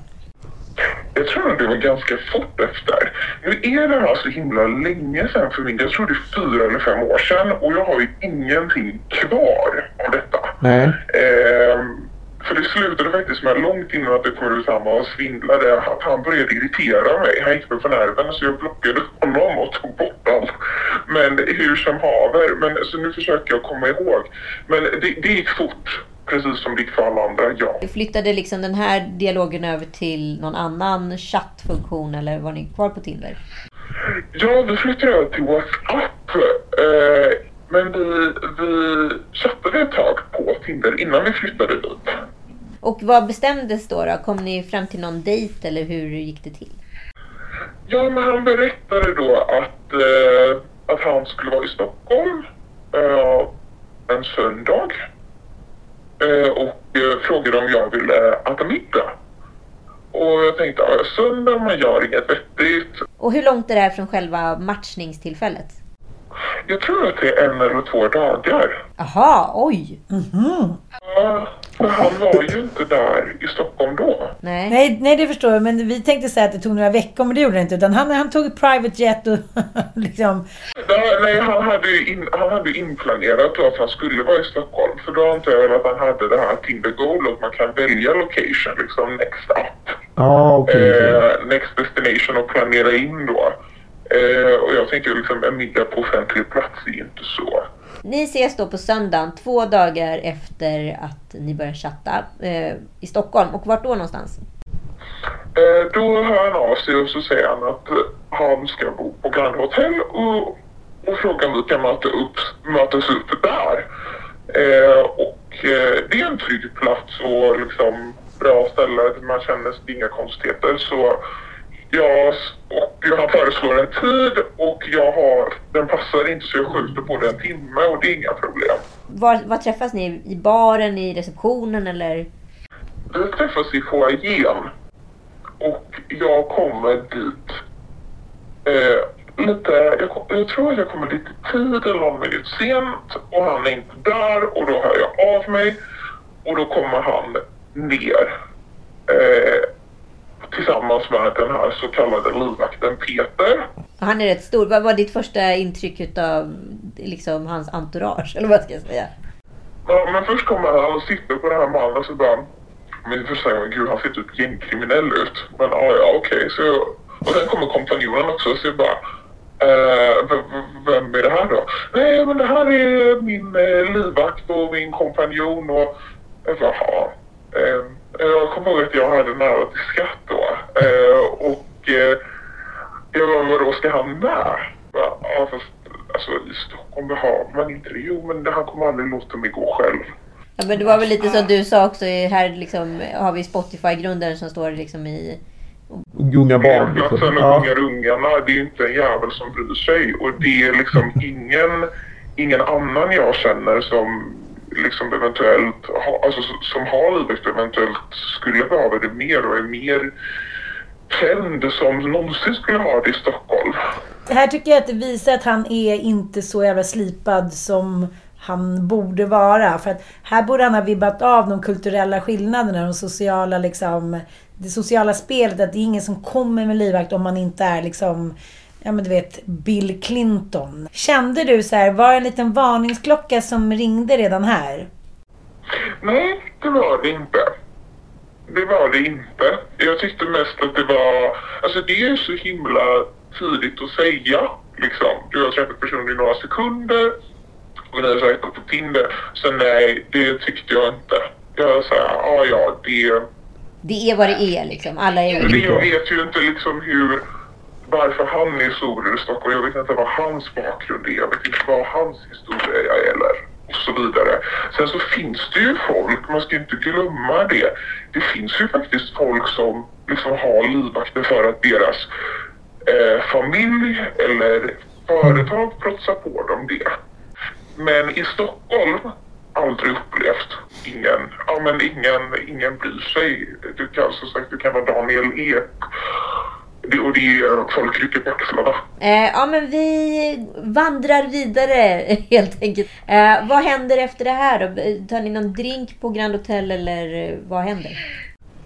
Jag tror att det var ganska fort efter. Nu är det här så himla länge sedan för min Jag tror det är fyra eller fem år sedan och jag har ju ingenting kvar av detta. Nej. Ehm, för det slutade faktiskt med långt innan att det kom ut samma och svindlade att han började irritera mig. Han gick mig på nerven så jag blockade honom och tog bort allt. Men hur som haver. Men så nu försöker jag komma ihåg. Men det, det gick fort. Precis som det gick för alla andra, ja. Flyttade liksom den här dialogen över till någon annan chattfunktion eller var ni kvar på Tinder? Ja, vi flyttade över till WhatsApp. Eh, men vi, vi chattade ett tag på Tinder innan vi flyttade dit. Och vad bestämdes då, då? Kom ni fram till någon dejt eller hur gick det till? Ja, men han berättade då att, eh, att han skulle vara i Stockholm eh, en söndag. Eh, och eh, frågade om jag ville äta middag. Och jag tänkte, ja, söndag, man gör inget vettigt. Och hur långt är det här från själva matchningstillfället? Jag tror att det är en eller två dagar. Aha, oj! Ja, men han var ju inte där i Stockholm då. Nej. Nej, nej, det förstår jag. Men vi tänkte säga att det tog några veckor, men det gjorde det inte. Utan han, han tog private jet och liksom... Nej, nej han, hade ju in, han hade inplanerat då att han skulle vara i Stockholm. För då antar jag väl att han hade det här Tinder Goal att man kan välja location, liksom next up. Ja, okej. okej. Eh, next destination och planera in då. Eh, och jag tänkte liksom en middag på offentlig plats är ju inte så. Ni ses då på söndagen, två dagar efter att ni börjar chatta eh, i Stockholm. Och vart då någonstans? Eh, då hör han av sig och så säger han att eh, han ska bo på Grand Hotel och, och frågar om vi kan möta upp, mötas upp där. Eh, och eh, det är en trygg plats och liksom bra ställe. Man känner inga konstigheter. Så jag, och han föreslår en tid och jag har, den passar inte så jag skjuter på det en timme och det är inga problem. Var, var träffas ni? I baren, i receptionen eller? Vi träffas i foajén och jag kommer dit eh, lite, jag, jag tror att jag kommer lite tid eller någon minut sent och han är inte där och då hör jag av mig och då kommer han ner eh, tillsammans med den här så kallade livvakten Peter. Han är rätt stor. Vad var ditt första intryck utav liksom, hans entourage? Eller vad ska jag säga? Ja, men först kommer han och sitter på den här mannen så bara... Men först säger man, gud han ser typ gängkriminell ut. Men ja, ja okej. Så jag, och sen kommer kompanjonen också så jag bara... Eh, vem är det här då? Nej men det här är min eh, livvakt och min kompanjon och... Jag bara, jaha. Eh, jag kommer ihåg att jag hade nära till skratt då. Eh, och... Eh, jag bara, vadå ska han med? Ja fast alltså i Stockholm har man inte det. Jo men han kommer aldrig låta mig gå själv. Ja, men det var väl lite som du sa också. Här liksom, har vi Spotify-grundaren som står liksom i... Gunga barn liksom. Platsen och Ja. ungar ungarna, det är ju inte en jävel som bryr sig. Och det är liksom ingen, ingen annan jag känner som liksom eventuellt ha, alltså, som har livet eventuellt skulle behöva det mer och är mer tänd som någonsin skulle ha det i Stockholm. Det här tycker jag att det visar att han är inte så jävla slipad som han borde vara. För att här borde han ha vibbat av de kulturella skillnaderna, de sociala liksom, det sociala spelet. Att det är ingen som kommer med livvakt om man inte är liksom, ja men du vet, Bill Clinton. Kände du så här, var det en liten varningsklocka som ringde redan här? Nej, det var det inte. Det var det inte. Jag tyckte mest att det var... Alltså det är ju så himla tidigt att säga. Liksom. Du har träffat personen i några sekunder och ni har sagt på Tinder. Så nej, det tyckte jag inte. Jag sa ja, ja, det... Det är vad det är liksom. Alla är det olika. jag vet ju inte liksom hur... Varför han är stor i Stockholm. Jag vet inte vad hans bakgrund är. Jag vet inte vad hans historia är eller och så vidare. Sen så finns det ju folk, man ska inte glömma det. Det finns ju faktiskt folk som liksom har livvakter för att deras eh, familj eller företag protsar på dem det. Men i Stockholm aldrig upplevt. Ingen, ja men ingen, ingen bryr sig. Du kan som sagt, du kan vara Daniel Ek det, och det är folk rycker på axlarna. Eh, ja, men vi vandrar vidare helt enkelt. Eh, vad händer efter det här då? Tar ni någon drink på Grand Hotel eller eh, vad händer?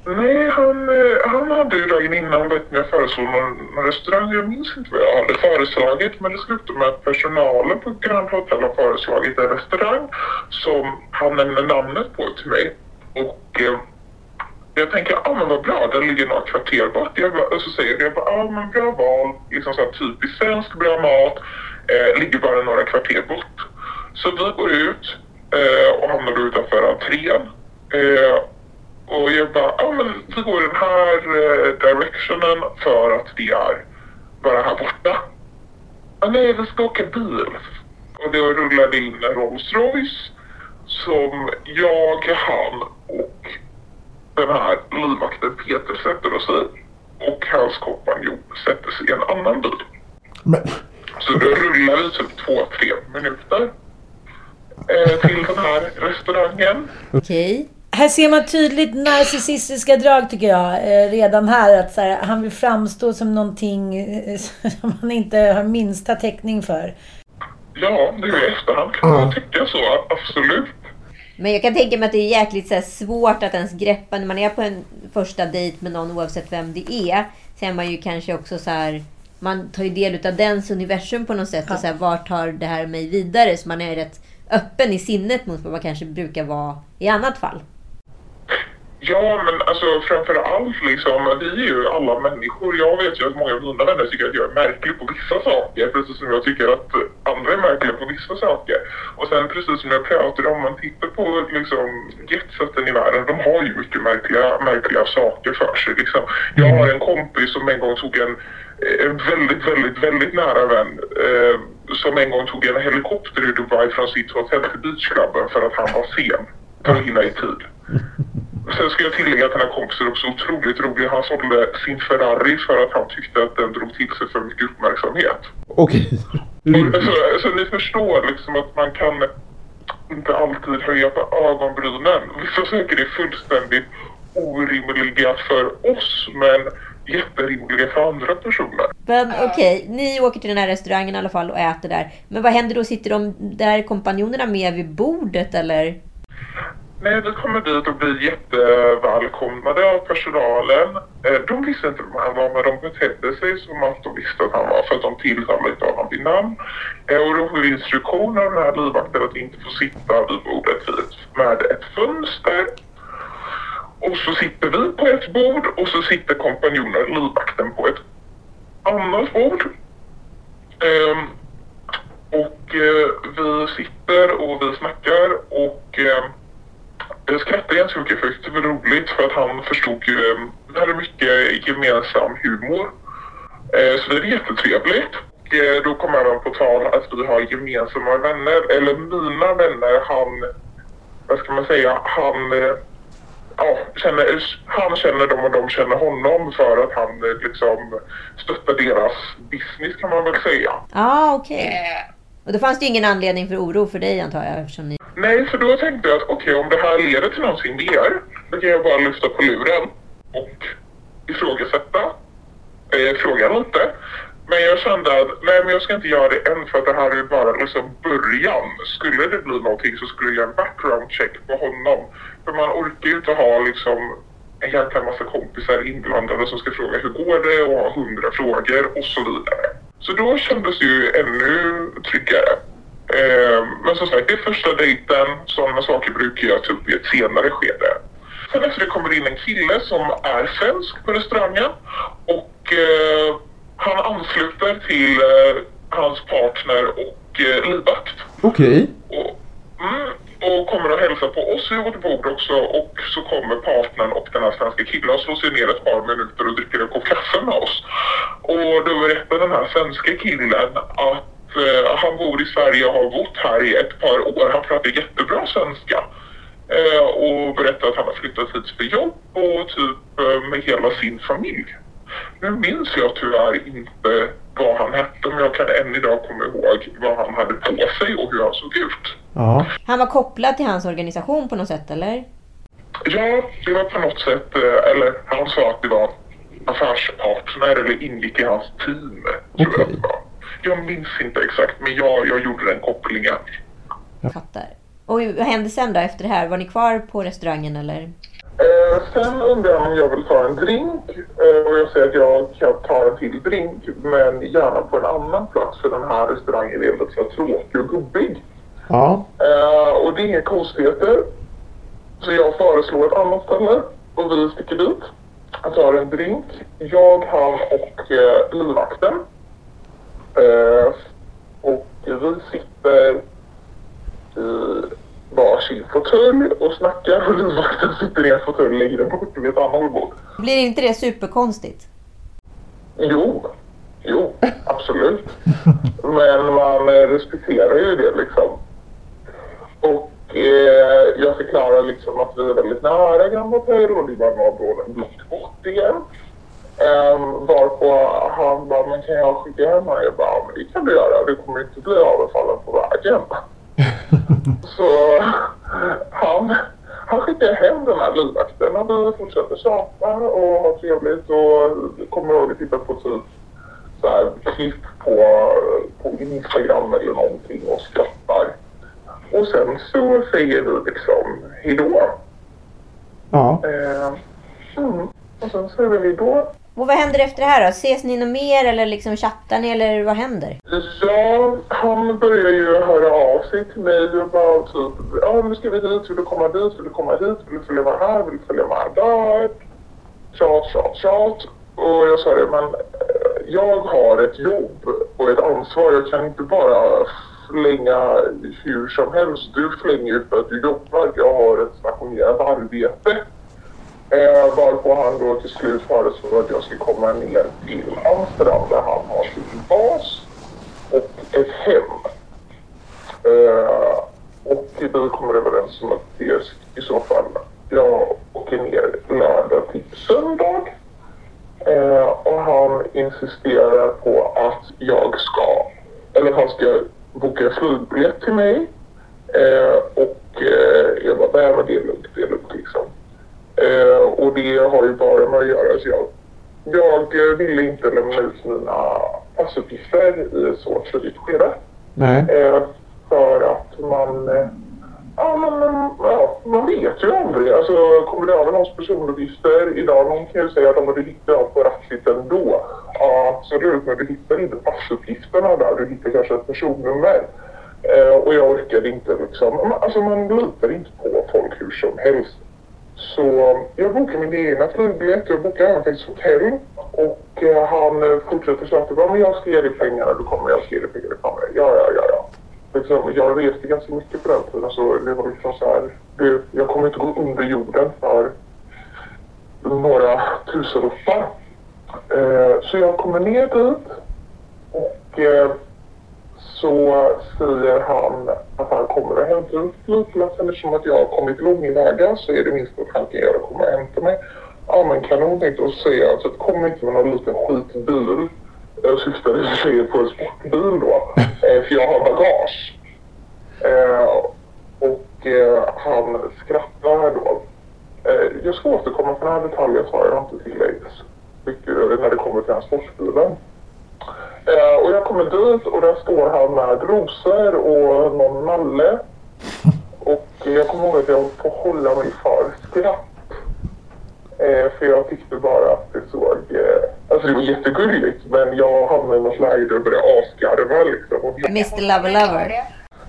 Nej, han, eh, han hade ju dagen innan bett mig föreslå någon, någon restaurang. Jag minns inte vad jag hade föreslagit men det slutade med att personalen på Grand Hotel har föreslagit en restaurang som han nämner namnet på till mig. Och eh, jag tänker, ja ah, men vad bra, den ligger några kvarter bort. Jag bara, och så säger jag, ja ah, men bra val, liksom så här typiskt svensk bra mat, eh, ligger bara några kvarter bort. Så vi går ut eh, och hamnar då utanför entrén. Eh, och jag bara, ja men vi går i den här eh, directionen för att det är bara här borta. Ah, nej, vi ska åka bil. Och då rullade in en Rolls Royce som jag, han den här livvakten Peter sätter oss i. Och hans kompanjon sätter sig i en annan bil. Men... Så då rullar vi typ två, tre minuter eh, till den här restaurangen. Okej. Här ser man tydligt narcissistiska drag tycker jag. Eh, redan här. Att så här, han vill framstå som någonting eh, som han inte har minsta täckning för. Ja, nu i efterhand kan man tycka så. Absolut. Men jag kan tänka mig att det är jäkligt så svårt att ens greppa när man är på en första dejt med någon oavsett vem det är. Så är man ju kanske också så här... Man tar ju del av dens universum på något sätt. Ja. Och så här, vart tar det här mig vidare? Så man är rätt öppen i sinnet mot vad man kanske brukar vara i annat fall. Ja, men alltså framför allt liksom, vi är ju alla människor. Jag vet ju att många av mina vänner tycker att jag är märklig på vissa saker, precis som jag tycker att andra är märkliga på vissa saker. Och sen precis som jag pratade om, man tittar på liksom jetsätten i världen, de har ju mycket märkliga, märkliga saker för sig. Liksom. Jag har en kompis som en gång tog en, eh, en väldigt, väldigt, väldigt nära vän eh, som en gång tog en helikopter i Dubai från sitt hotell till beachklubben för att han var sen för att hinna i tid. Sen ska jag tillägga att den här kompisen är också otroligt rolig. Han sålde sin Ferrari för att han tyckte att den drog till sig för mycket uppmärksamhet. Okej. Och, så, så ni förstår liksom att man kan inte alltid höja på ögonbrynen. Vissa saker är fullständigt orimliga för oss men jätterimliga för andra personer. Men okej, ni åker till den här restaurangen i alla fall och äter där. Men vad händer då? Sitter de där kompanjonerna med vid bordet eller? Nej, vi kommer dit och blir jättevälkomnade av personalen. Eh, de visste inte vem han var, men de betedde sig som att de visste att han var för att de tilltalade inte honom vid namn. Eh, och då får vi instruktioner av den här livvakten att inte få sitta vid bordet vid med ett fönster. Och så sitter vi på ett bord och så sitter kompanjonen livvakten på ett annat bord. Um, och uh, vi sitter och vi snackar och uh, jag skrattade ganska mycket för det var roligt för att han förstod ju, eh, vi hade mycket gemensam humor. Eh, så det är jättetrevligt. Och eh, då kom även på tal att vi har gemensamma vänner, eller mina vänner, han, vad ska man säga, han eh, ja, känner, han känner dem och de känner honom för att han eh, liksom stöttar deras business kan man väl säga. Ja, ah, okej. Och då fanns det ju ingen anledning för oro för dig antar jag eftersom ni... Nej, för då tänkte jag att okej, om det här leder till någonting mer, då kan jag bara lyfta på luren och ifrågasätta eh, frågan lite. Men jag kände att nej, men jag ska inte göra det än för att det här är bara liksom början. Skulle det bli någonting så skulle jag göra en background check på honom. För man orkar ju inte ha liksom en jäkla massa kompisar inblandade som ska fråga hur går det och ha hundra frågor och så vidare. Så då kändes det ju ännu tryggare. Eh, men som sagt, det är första dejten. Sådana saker brukar jag ta upp i ett senare skede. Sen efter det kommer in en kille som är svensk på restaurangen och eh, han ansluter till eh, hans partner och eh, livvakt. Okej. Mm, och kommer och hälsar på oss vid vårt bord också och så kommer partnern och den här svenska killen och slår sig ner ett par minuter och dricker en kopp kaffe med oss. Och då berättar den här svenska killen att eh, han bor i Sverige och har bott här i ett par år. Han pratar jättebra svenska. Eh, och berättar att han har flyttat hit för jobb och typ eh, med hela sin familj. Nu minns jag tyvärr inte vad han hette men jag kan än idag komma ihåg vad han hade på sig och hur han såg ut. Ja. Han var kopplad till hans organisation på något sätt eller? Ja, det var på något sätt, eh, eller han sa att det var affärspartner eller ingick i hans team. Tror jag, att det var. Jag minns inte exakt men jag, jag gjorde den kopplingen. Jag fattar. Och vad hände sen då efter det här? Var ni kvar på restaurangen eller? Eh, sen undrar han om jag vill ta en drink eh, och jag säger att jag kan ta en till drink men gärna på en annan plats för den här restaurangen är lite så tråkig och gubbig. Ja. Eh, och det är inga konstigheter. Så jag föreslår ett annat ställe och vi sticker dit. Jag tar en drink. Jag, han och eh, livvakten. Eh, och vi sitter i varsin fåtölj och snackar och livvakten sitter i en fåtölj en bort vid ett annat bord. Blir inte det superkonstigt? Jo, jo, absolut. Men man respekterar ju det liksom. Och eh, jag förklarar liksom att vi är väldigt nära Grand Hotel och det var några långt bort igen. Um, varpå han bara, men kan jag skicka hem honom? Jag bara, men det kan du göra. Du kommer inte bli överfallen på vägen. Så han, han skickar hem den här livvakten och vi fortsätter tjata och ha trevligt och kommer ihåg att titta på typ så här klipp på, på Instagram eller någonting och skrattar. Och sen så säger vi liksom hejdå. Ja. Eh, mm. Och sen säger vi hejdå. Och vad händer efter det här då? Ses ni något mer eller liksom chattar ni eller vad händer? Ja, han börjar ju höra av sig till mig och bara typ, ja nu ska vi dit, vill du komma dit, vill du komma hit, vill du följa med här, vill du följa med där? Tjat, tjat, tjat. Och jag sa det, men eh, jag har ett jobb och ett ansvar. Jag kan inte bara flänga hur som helst. Du flänger ju för att du jobbar. Jag har ett stationerat arbete. Eh, varpå han då till slut föreslår att jag ska komma ner till Amsterdam där han har sin bas och ett hem. Eh, och vi kommer överens om att det i så fall jag åker ner lördag till söndag. Eh, och han insisterar på att jag ska, eller han ska boka en flygbiljett till mig. Eh, och eh, jag bara, nej men det är lugnt, det är lugnt och det har ju bara med att göra så jag, jag ville inte lämna ut mina passuppgifter i ett så tidigt skede. Nej. Eh, för att man, eh, ja, men, ja, man vet ju aldrig. Alltså, kommer du över någons personuppgifter idag, någon kan ju säga att om du hittar dem på Ratsit ändå. Ja, absolut, men du hittar inte passuppgifterna där. Du hittar kanske ett personnummer. Eh, och jag orkade inte liksom, alltså man litar inte på folk hur som helst. Så jag bokade min egna flygbiljett, jag bokade även faktiskt hotell. Och eh, han eh, fortsätter så att men jag ska ge dig pengarna, du kommer, jag ska ge dig pengarna, du kommer. Ja, ja, ja, ja. Liksom, jag reste ganska mycket på den tiden så det var liksom så här, det, jag kommer inte gå under jorden för några tusenlappar. Eh, så jag kommer ner dit och eh, så säger han att han kommer att hämta upp flygplatsen eftersom att jag har kommit långväga så är det minst att han kan göra att komma och hämta mig. Ja men kanon tänkte och säga alltså kom inte med någon liten skitbil. Jag syftade i och för sig på en sportbil då. Eh, för jag har bagage. Eh, och eh, han skrattar då. Jag ska återkomma för den här detaljen sa jag inte till dig. När det kommer till den här sportbilen. Eh, och jag kommer dit och där står han med rosor och någon nalle. Och jag kommer ihåg att jag får hålla mig för skratt. Eh, för jag tyckte bara att det såg... Eh, alltså det var jättegulligt men jag hamnade i något läge där jag började asgarva liksom. Mr Lover Lover.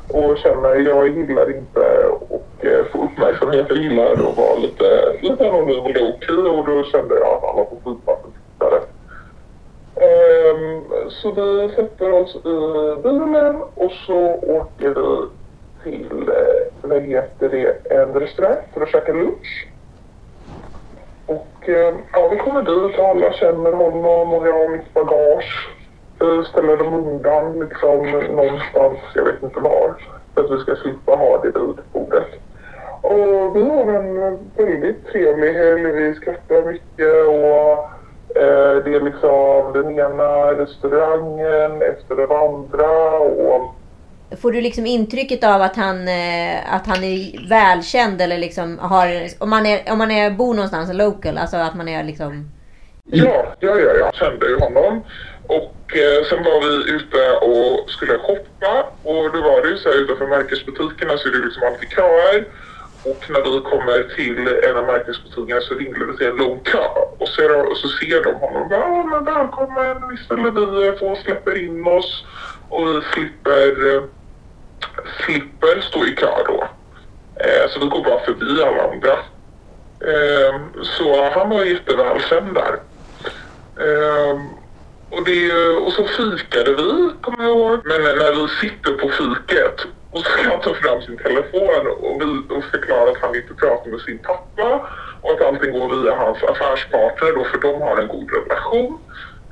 och känner jag gillar inte och eh, få uppmärksamhet. Jag gillar att vara lite, lite anonym och low-key och då kände jag att alla får flytta tittare. Um, så vi sätter oss i bilen och så åker vi till, eh, vad heter det, en restaurang för att käka lunch. Och eh, ja, vi kommer dit och alla känner honom och jag har mitt bagage. Vi ställer dem undan liksom någonstans, jag vet inte var, för att vi ska slippa ha det vid bordet. Och vi har en eh, väldigt trevlig helg, vi skrattar mycket och det är liksom den ena restaurangen efter den andra och Får du liksom intrycket av att han, eh, att han är välkänd eller liksom har... Om man, är, om man är, bor någonstans local, alltså att man är liksom... Ja, ja, ja, jag kände ju honom. Och eh, sen var vi ute och skulle shoppa och då var det ju så här utanför märkesbutikerna så är det liksom alltid köer. Och när vi kommer till en av märkesbutikerna så ringde det till en lång kö. Och så, och så ser de honom ja, men välkommen, visst eller vi får släpper in oss och vi slipper, slipper stå i kö då. Eh, så vi går bara förbi alla andra. Eh, så han var jättevälkänd där. Eh, och, det, och så fikade vi, kommer jag ihåg. Men när vi sitter på fiket och så ska han ta fram sin telefon och, vi, och förklara att han inte pratar med sin pappa och att allting går via hans affärspartner då för de har en god relation.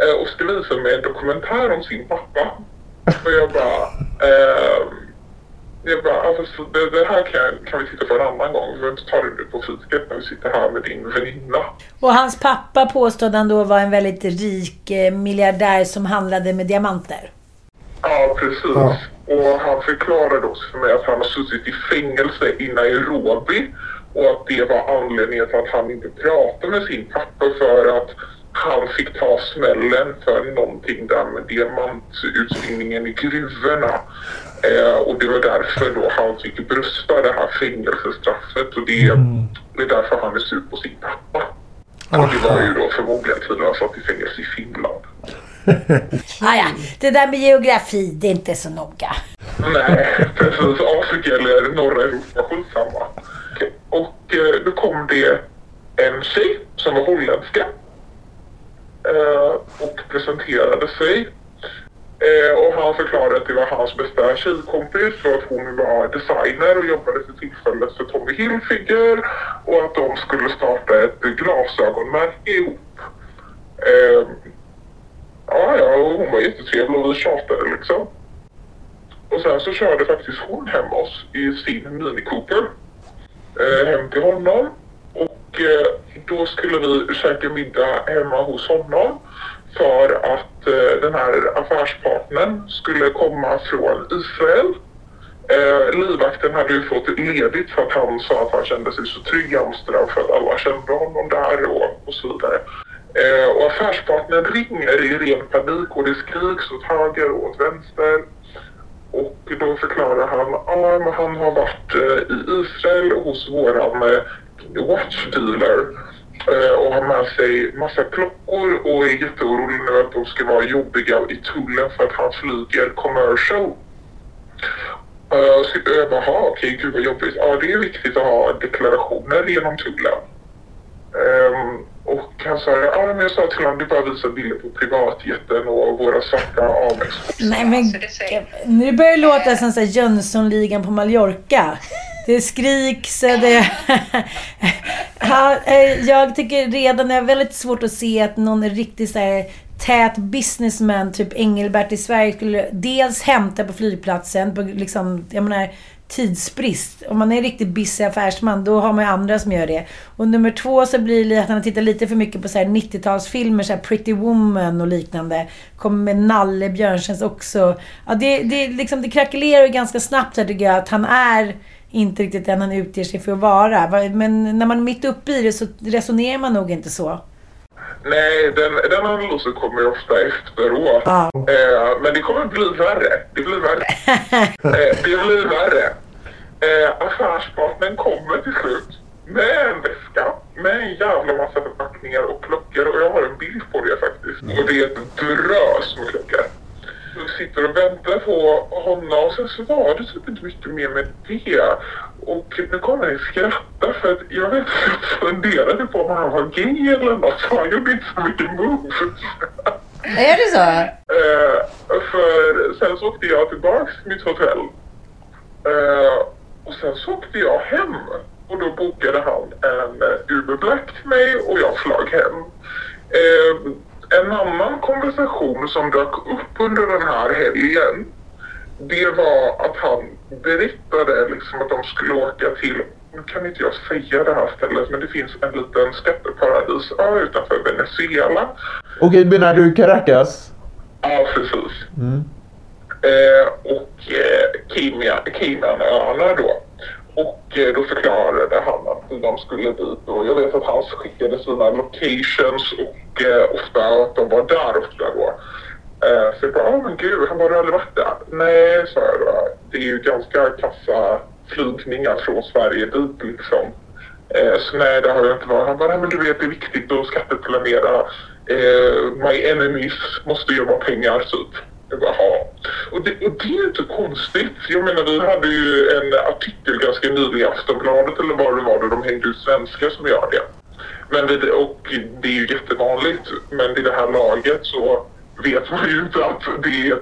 Eh, och ska visa mig en dokumentär om sin pappa. Och jag bara... Eh, jag bara, alltså, det, det här kan, kan vi titta på en annan gång. Vi behöver inte ta det nu på fiket när vi sitter här med din väninna. Och hans pappa påstod han då var en väldigt rik eh, miljardär som handlade med diamanter. Ja, precis. Ja. Och han förklarade också för mig att han har suttit i fängelse i Nairobi och att det var anledningen till att han inte pratade med sin pappa för att han fick ta smällen för någonting där med diamantutvinningen i gruvorna. Eh, och det var därför då han fick brösta det här fängelsestraffet och det, det är därför han är sur på sin pappa. Och det var ju då förmodligen tiden han satt i fängelse i Finland. Ah, ja. Det där med geografi, det är inte så noga. Nej, precis. Afrika eller norra Europa, skitsamma. Och eh, då kom det en tjej som var holländska eh, och presenterade sig. Eh, och han förklarade att det var hans bästa tjejkompis och att hon var designer och jobbade för tillfället för Tommy Hilfiger och att de skulle starta ett glasögonmärke ihop. Eh, ja, ja, och hon var jättetrevlig och vi tjatade liksom. Och sen så körde faktiskt hon hem oss i sin Mini Cooper eh, hem till honom. Och eh, då skulle vi käka middag hemma hos honom för att eh, den här affärspartnern skulle komma från Israel. Eh, livvakten hade ju fått ledigt för att han sa att han kände sig så trygg i Amsterdam för att alla kände honom där och, och så vidare. Eh, och affärspartnern ringer i ren panik och det skriks åt höger och åt vänster. Och då förklarar han att ah, han har varit eh, i Israel hos våran eh, watch dealer eh, och har med sig massa klockor och är jätteorolig nu att de ska vara jobbiga i tullen för att han flyger commercial. Uh, så jag bara, "Jaha, okej, gud vad jobbigt. Ja, det är viktigt att ha deklarationer genom tullen. Ehm, och han sa, ja men jag sa till honom, du bara visa bilder på privatjeten och våra svarta Amex. Nej men gud, nu börjar det låta som så här Jönssonligan på Mallorca. Det skriks, det... ja, eh, jag tycker redan det är väldigt svårt att se att någon riktigt så här tät businessman, typ Engelbert i Sverige, skulle dels hämta på flygplatsen på liksom, jag menar, tidsbrist. Om man är en riktigt busy affärsman, då har man ju andra som gör det. Och nummer två så blir det att han tittar lite för mycket på så här 90-talsfilmer, så här Pretty Woman och liknande. Kommer med Nalle Björnsens också. Ja, det, det, liksom, det krackelerar ju ganska snabbt här tycker jag, att han är inte riktigt den han utger sig för att vara. Men när man är mitt uppe i det så resonerar man nog inte så. Nej, den, den analysen kommer ofta efteråt. Ja. Eh, men det kommer bli värre. Det blir värre. eh, det blir värre. Eh, affärspartnern kommer till slut med en väska med en jävla massa förpackningar och klockor. Och jag har en bild på det faktiskt. Och det är ett drös med klockor. Vi sitter och väntar på honom och sen så var det typ inte mycket mer med det. Och nu kommer jag skratta för att jag vet inte, jag funderade på om han var gay eller något så han gjorde inte så mycket moves. Är det så? Eh, för sen så åkte jag tillbaks till mitt hotell. Eh, och sen så åkte jag hem. Och då bokade han en Uber Black till mig och jag flög hem. Eh, en annan konversation som dök upp under den här helgen det var att han berättade liksom att de skulle åka till, nu kan inte jag säga det här stället, men det finns en liten skatteparadisö utanför Venezuela. Okej, menar du Caracas? Ja, precis. Mm. Eh, och eh, Cayman- Caymanöarna då. Och eh, då förklarade han att de skulle dit och jag vet att han skickade sina locations och eh, ofta att de var där ofta då. Eh, så jag bara, åh men gud, han bara, har du aldrig varit där? Nej, sa jag då. Det är ju ganska kassa flygningar från Sverige dit liksom. Eh, så nej, det har jag inte varit. Han bara, nej men du vet det är viktigt att skatteplanera. Eh, my enemies måste gömma pengar typ. Jag bara, ja. Och det, och det är ju inte konstigt. Jag menar vi hade ju en artikel ganska nyligen i Aftonbladet eller vad det var där de hängde ut svenskar som gör det. Men det, och det är ju jättevanligt. Men i det här laget så vet man ju inte att det är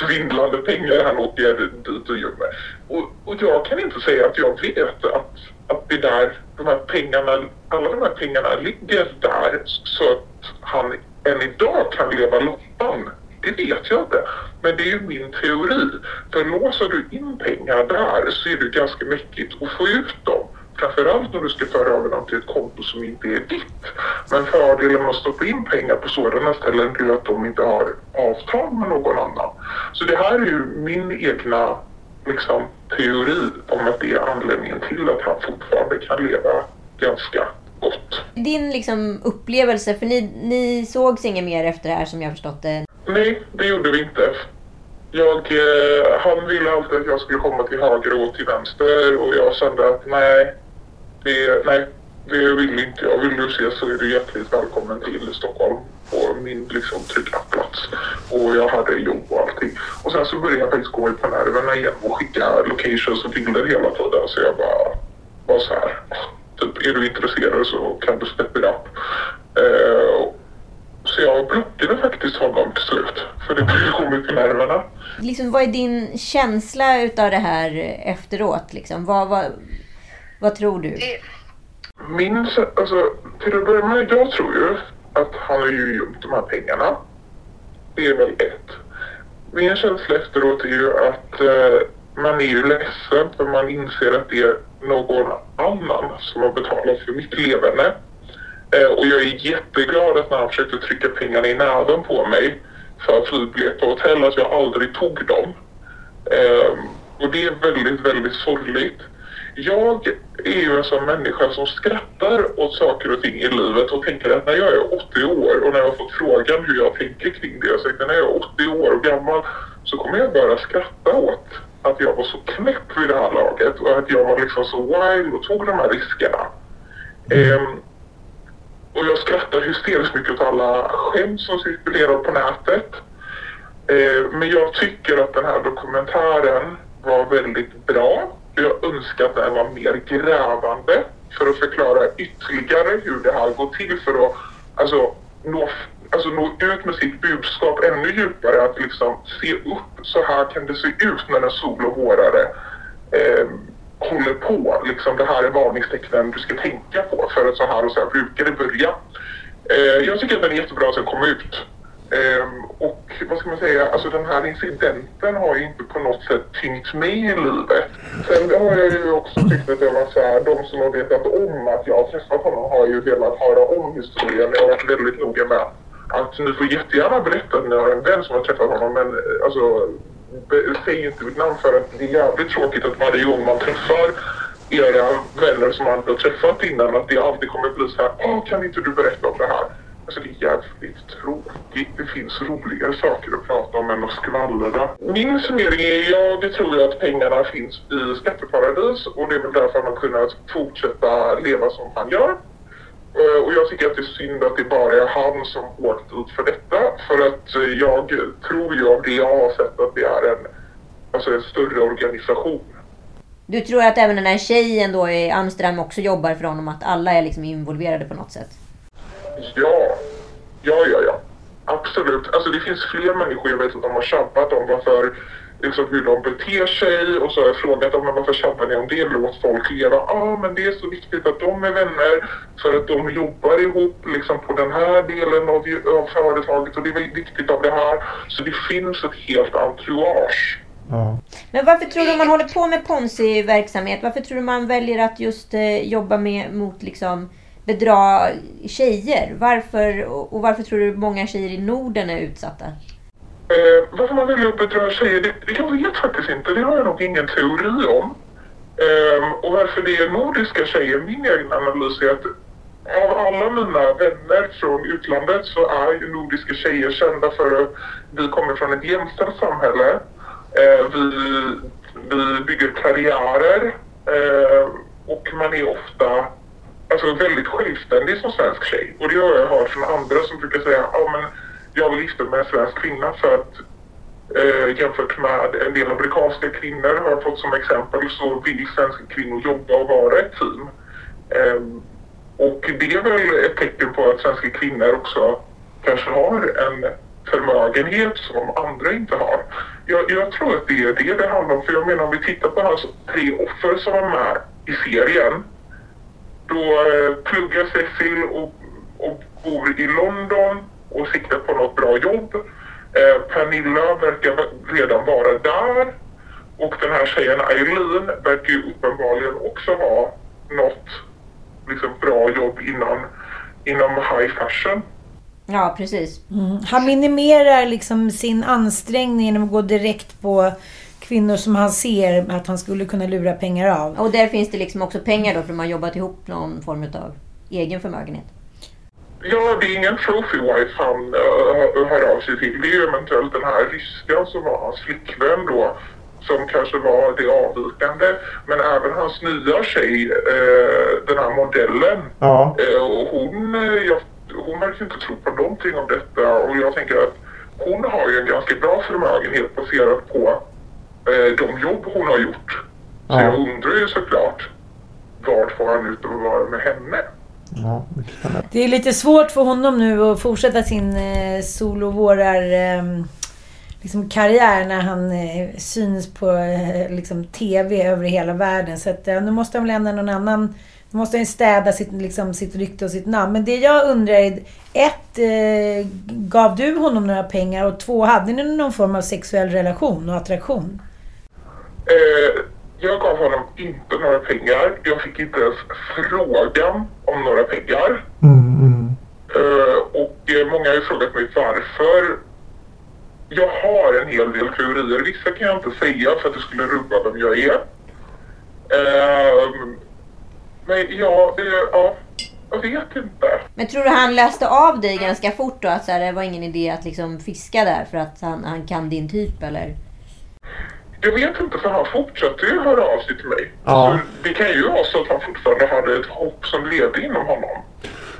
svindlande pengar han åker dit och gömmer. Och, och jag kan inte säga att jag vet att, att det där, de här pengarna, alla de här pengarna ligger där så att han än idag kan leva loppan. Det vet jag inte. Men det är ju min teori. För låser du in pengar där så är det ganska mäktigt att få ut dem. Framförallt när du ska föra över dem till ett konto som inte är ditt. Men fördelen med att stoppa in pengar på sådana ställen är att de inte har avtal med någon annan. Så det här är ju min egna liksom, teori om att det är anledningen till att han fortfarande kan leva ganska gott. Din liksom upplevelse, för ni, ni sågs inget mer efter det här som jag har förstått det. Nej, det gjorde vi inte. Jag, eh, han ville alltid att jag skulle komma till höger och till vänster och jag kände att nej, det, nej, det vill inte jag. Vill du se så är du hjärtligt välkommen till Stockholm på min liksom trygga plats. Och jag hade jobb och allting. Och sen så började jag faktiskt gå på nerverna igen och skicka locations och bilder hela tiden. Så jag bara var så här, typ är du intresserad så kan du step it up. Eh, så jag blockade faktiskt honom till slut. För det gå mig på nerverna. Liksom, vad är din känsla utav det här efteråt? Liksom? Vad, vad, vad tror du? Min, alltså, till att börja med, jag tror ju att han har ju gömt de här pengarna. Det är väl ett. Min känsla efteråt är ju att eh, man är ju ledsen för man inser att det är någon annan som har betalat för mitt levande. Eh, och jag är jätteglad att när han försökte trycka pengarna i näven på mig för flygbiljett och hotell att jag aldrig tog dem. Eh, och det är väldigt, väldigt sorgligt. Jag är ju en sån människa som skrattar åt saker och ting i livet och tänker att när jag är 80 år och när jag har fått frågan hur jag tänker kring det, jag säger att när jag är 80 år gammal så kommer jag bara skratta åt att jag var så knäpp vid det här laget och att jag var liksom så wild och tog de här riskerna. Eh, och jag skrattar hysteriskt mycket åt alla skämt som cirkulerar på nätet. Eh, men jag tycker att den här dokumentären var väldigt bra. Jag önskar att den var mer grävande för att förklara ytterligare hur det här går till för att alltså, nå, alltså, nå ut med sitt budskap ännu djupare. Att liksom se upp, så här kan det se ut när en sol och vårare eh, håller på. Liksom, det här är varningstecknen du ska tänka på för att så här och så här brukar det börja. Eh, jag tycker att den är jättebra att den kom ut. Eh, och vad ska man säga, alltså den här incidenten har ju inte på något sätt tyngt mig i livet. Sen har jag ju också tyckt att det var så här, de som har vetat om att jag har träffat honom har ju velat höra om historien. Jag har varit väldigt noga med att Alltså, ni får jättegärna berätta att ni har en vän som har träffat honom men eh, alltså säg inte mitt namn för att det är jävligt tråkigt att varje gång man träffar era vänner som man har träffat innan att det alltid kommer bli så här, Åh, kan inte du berätta om det här? Alltså det är jävligt tråkigt. Det finns roligare saker att prata om än att skvallra. Min summering är, ja det tror jag att pengarna finns i skatteparadis och det är väl därför man kunnat fortsätta leva som han gör. Och jag tycker att det är synd att det bara är han som åkt ut för detta. För att jag tror ju av det jag har sett att det är en, alltså en större organisation. Du tror att även den här tjejen då i Amsterdam också jobbar för honom? Att alla är liksom involverade på något sätt? Ja, ja, ja, ja. Absolut. Alltså det finns fler människor jag vet att de har tjabbat om varför, liksom hur de beter sig och så har jag frågat dem varför tjabbar ni om det? Låt folk leva. Ja, ah, men det är så viktigt att de är vänner för att de jobbar ihop liksom på den här delen av, av företaget och det är viktigt av det här. Så det finns ett helt entourage. Ja. Men varför tror du man håller på med Ponzi-verksamhet? Varför tror du man väljer att just eh, jobba med, mot liksom bedra tjejer? Varför, och varför tror du många tjejer i Norden är utsatta? Eh, varför man väljer att bedra tjejer, det, jag vet faktiskt inte. Det har jag nog ingen teori om. Eh, och varför det är nordiska tjejer, min egen analys är att av alla mina vänner från utlandet så är ju nordiska tjejer kända för att vi kommer från ett jämställt samhälle. Eh, vi, vi bygger karriärer eh, och man är ofta alltså, väldigt självständig som svensk tjej. Och det har jag hört från andra som brukar säga ah, men jag vill gifta mig med en svensk kvinna för att eh, jämfört med en del amerikanska kvinnor har jag fått som exempel så vill svenska kvinnor jobba och vara ett team. Eh, och det är väl ett tecken på att svenska kvinnor också kanske har en förmögenhet som andra inte har. Jag, jag tror att det är det det handlar om. För jag menar om vi tittar på hans tre offer som var med i serien. Då eh, pluggar Cecil och, och bor i London och siktar på något bra jobb. Eh, Pernilla verkar redan vara där. Och den här tjejen Eileen verkar ju uppenbarligen också ha något liksom, bra jobb inom, inom high fashion. Ja, precis. Mm. Han minimerar liksom sin ansträngning genom att gå direkt på kvinnor som han ser att han skulle kunna lura pengar av. Och där finns det liksom också pengar då för de har jobbat ihop någon form av egen förmögenhet. Ja, det är ingen trophy wife han uh, hör av sig till. Det är ju eventuellt den här ryskan som var hans flickvän då som kanske var det avvikande. Men även hans nya tjej, uh, den här modellen, Ja. uh, hon, uh, jag, hon verkar inte tro på någonting om detta och jag tänker att hon har ju en ganska bra förmögenhet baserat på uh, de jobb hon har gjort. Så Ja. jag undrar ju såklart, vad får han ut av att vara med henne? Ja, det är lite svårt för honom nu att fortsätta sin eh, solovårar eh, liksom karriär när han eh, syns på eh, liksom, TV över hela världen. Så att, eh, nu måste han väl ändra någon annan... Nu måste han ju städa sitt, liksom, sitt rykte och sitt namn. Men det jag undrar är... Ett, eh, gav du honom några pengar? Och två, hade ni någon form av sexuell relation och attraktion? Jag gav honom inte några pengar. Jag fick inte ens frågan om några pengar. Eh, och eh, många har ju frågat mig varför. Jag har en hel del teorier. Vissa kan jag inte säga för att det skulle rubba vem jag är. Eh, men ja, eh, ja, jag vet inte. Men tror du han läste av dig ganska fort då? Att så här, det var ingen idé att liksom fiska där för att han, han kan din typ eller? Jag vet inte för han fortsatte ju höra av sig till mig. Ja. Så det kan ju vara så att han fortfarande hade ett hopp som levde inom honom.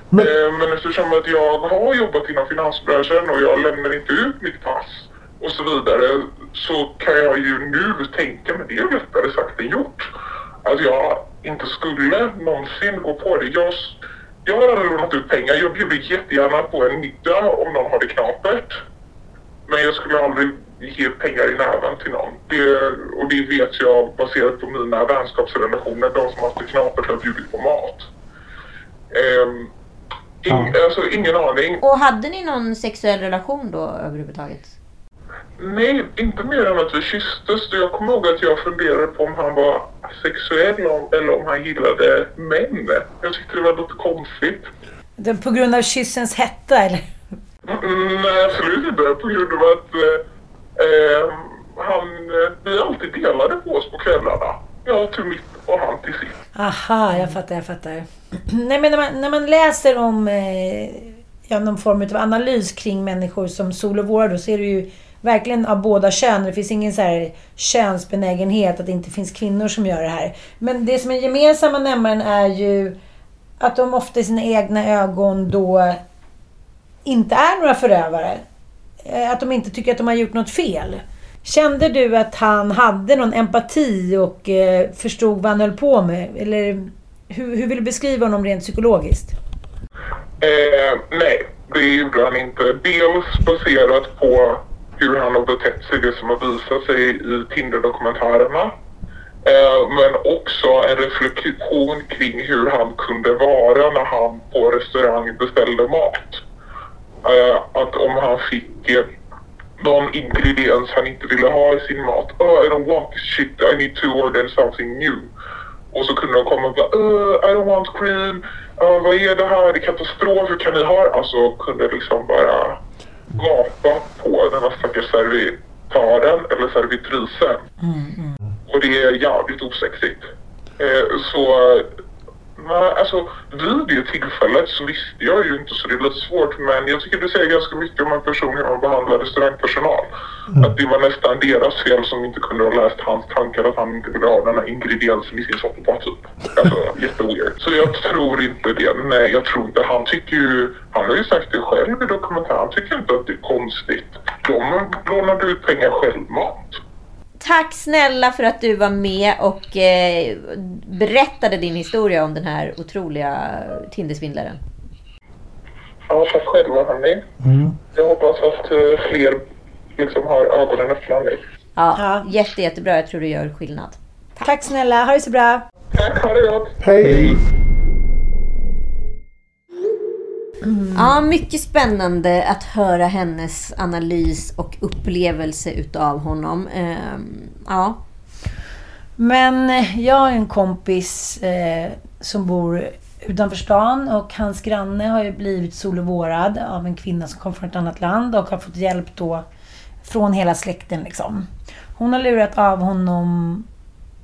Men, men eftersom att jag har jobbat inom finansbranschen och jag lämnar inte ut mitt pass och så vidare så kan jag ju nu tänka mig det är lättare sagt än gjort. Att jag inte skulle någonsin gå på det. Jag, jag har aldrig lånat ut pengar. Jag bjuder jättegärna på en middag om någon har det knapert. Men jag skulle aldrig ge pengar i näven till någon. Det, och det vet jag baserat på mina vänskapsrelationer. De som haft det knapert har bjudit på mat. Ehm, ing, alltså, ingen aning. Och hade ni någon sexuell relation då överhuvudtaget? Nej, inte mer än att vi kysstes. Jag kommer ihåg att jag funderade på om han var sexuell om- eller om han gillade män. Jag tyckte det var lite konstigt. Det- På grund av kyssens hetta eller? Mm, Nej, absolut inte. På grund av att Ehm, eh, han, vi alltid delade på oss på kvällarna. Jag tog mitt och han till sitt. Aha, jag fattar, jag fattar. Nej, men när man, när man läser om eh, ja, någon form av analys kring människor som sol och vårar, då ser du ju verkligen av båda kön. Det finns ingen så här könsbenägenhet att det inte finns kvinnor som gör det här. Men det som är gemensamma nämnaren är ju att de ofta i sina egna ögon då inte är några förövare. Eh, att de inte tycker att de har gjort något fel. Kände du att han hade någon empati och eh, förstod vad han höll på med? Eller hur, hur vill du beskriva honom rent psykologiskt? Eh, nej, det gjorde han inte. Dels baserat på hur han har betett sig, det som har visat sig i Tinder-dokumentärerna. Eh, men också en reflektion kring hur han kunde vara när han på restaurang beställde mat. Eh, att om han fick eh, någon ingrediens han inte ville ha i sin mat. Oh, I don't want this shit, I need to order something new. Och så kunde de komma och bara uh, I don't want cream, uh, vad är det här, det är katastrof, hur kan ni ha? Alltså kunde liksom bara gapa på den här stackars servitören eller servitrisen. Och det är jävligt osexigt. Eh, så nej, alltså vid det tillfället så visste jag ju inte så det är lite svårt men jag tycker det säger ganska mycket om en person hur man behandlar restaurangpersonal. Att det var nästan deras fel som inte kunde ha läst hans tankar att han inte ville ha den här ingrediensen i sin soppa typ. Alltså jätteweird. Så jag tror inte det. Nej, jag tror inte. Han tycker ju, han har ju sagt det själv i dokumentären, han tycker inte att det är konstigt. De lånade ut pengar självmant. Tack snälla för att du var med och eh, berättade din historia om den här otroliga Tindersvindlaren. Ja, tack själva hörni. Jag hoppas att eh, fler liksom har ögonen öppna nu. Ja, Jätte, jättebra. Jag tror du gör skillnad. Tack snälla, ha det så bra. Tack, ha det gott. Hej! Ja, mycket spännande att höra hennes analys och upplevelse utav honom. Ehm, ja. Men eh, jag har en kompis eh, som bor utanför stan och hans granne har ju blivit solovårad av en kvinna som kom från ett annat land och har fått hjälp då från hela släkten liksom. Hon har lurat av honom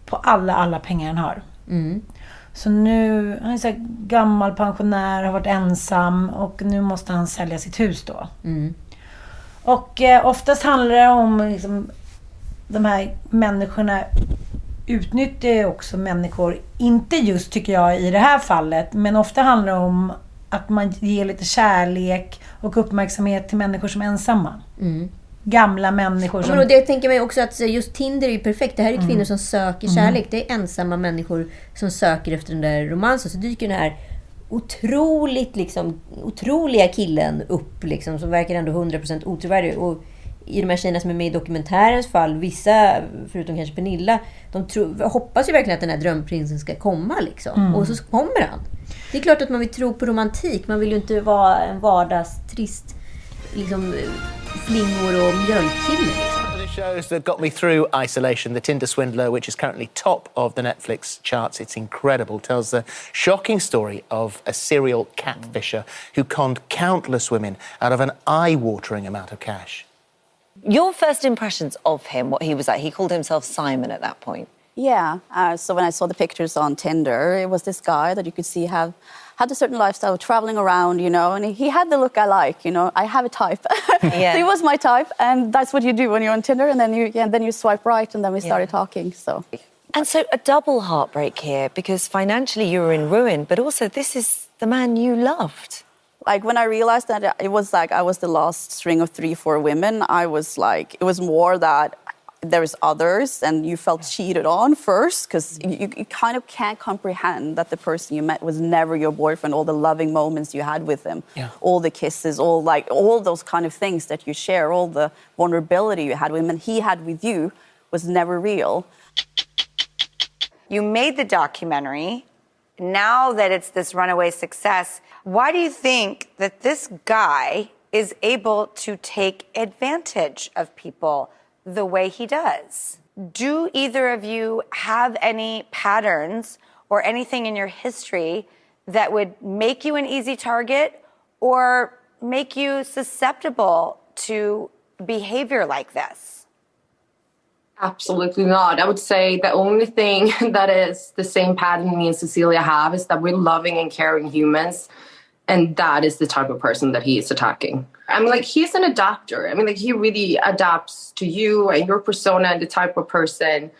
på alla, alla pengar han har. Mm. Så nu, han är så gammal pensionär, har varit ensam och nu måste han sälja sitt hus då. Mm. Och eh, oftast handlar det om liksom, de här människorna utnyttjar ju också människor, inte just tycker jag i det här fallet, men ofta handlar det om att man ger lite kärlek och uppmärksamhet till människor som är ensamma. Mm. Gamla människor Ja, som... men och det tänker mig också att just Tinder är ju perfekt. Det här är kvinnor Mm. som söker Mm. kärlek. Det är ensamma människor som söker efter den där romansen. Så dyker den här otroligt liksom, otroliga killen upp liksom, som verkar ändå 100% otrovärdig. Och i de här tjejerna som är med i dokumentärens fall, vissa, förutom kanske Pernilla, de tro, hoppas ju verkligen att den här drömprinsen ska komma. Liksom. Mm. Och så kommer han. Det är klart att man vill tro på romantik. Man vill ju inte vara en vardagstrist liksom, flingor och mjölkkille. Liksom. One the shows that got me through isolation, The Tinder Swindler, which is currently top of the Netflix charts. It's incredible. Tells the shocking story of a serial catfisher who conned countless women out of an eye-watering amount of cash. Your first impressions of him, what he was like, he called himself Simon at that point. Yeah. Uh, so when I saw the pictures on Tinder, it was this guy that you could see have had a certain lifestyle, traveling around, you know, and he had the look I like. You know, I have a type. Yeah. so he was my type, and that's what you do when you're on Tinder, and then you and then you swipe right, and then we started talking. So. And so a double heartbreak here because financially you were in ruin, but also this is the man you loved. Like when I realized that it was like I was the last string of three, four women, I was like, it was more that there's others and you felt cheated on first because mm-hmm. you, you kind of can't comprehend that the person you met was never your boyfriend all the loving moments you had with him Yeah. all the kisses all like all those kind of things that you share all the vulnerability you had with him and he had with you was never real You made the documentary. Now that it's this runaway success, why do you think that this guy is able to take advantage of people the way he does? Do either of you have any patterns or anything in your history that would make you an easy target or make you susceptible to behavior like this? Absolutely not. I would say the only thing that is the same pattern me and Cecilia have is that we're loving and caring humans. And that is the type of person that he is attacking. I mean, like, he's an adapter. I mean, like, he really adapts to you and your persona and the type of person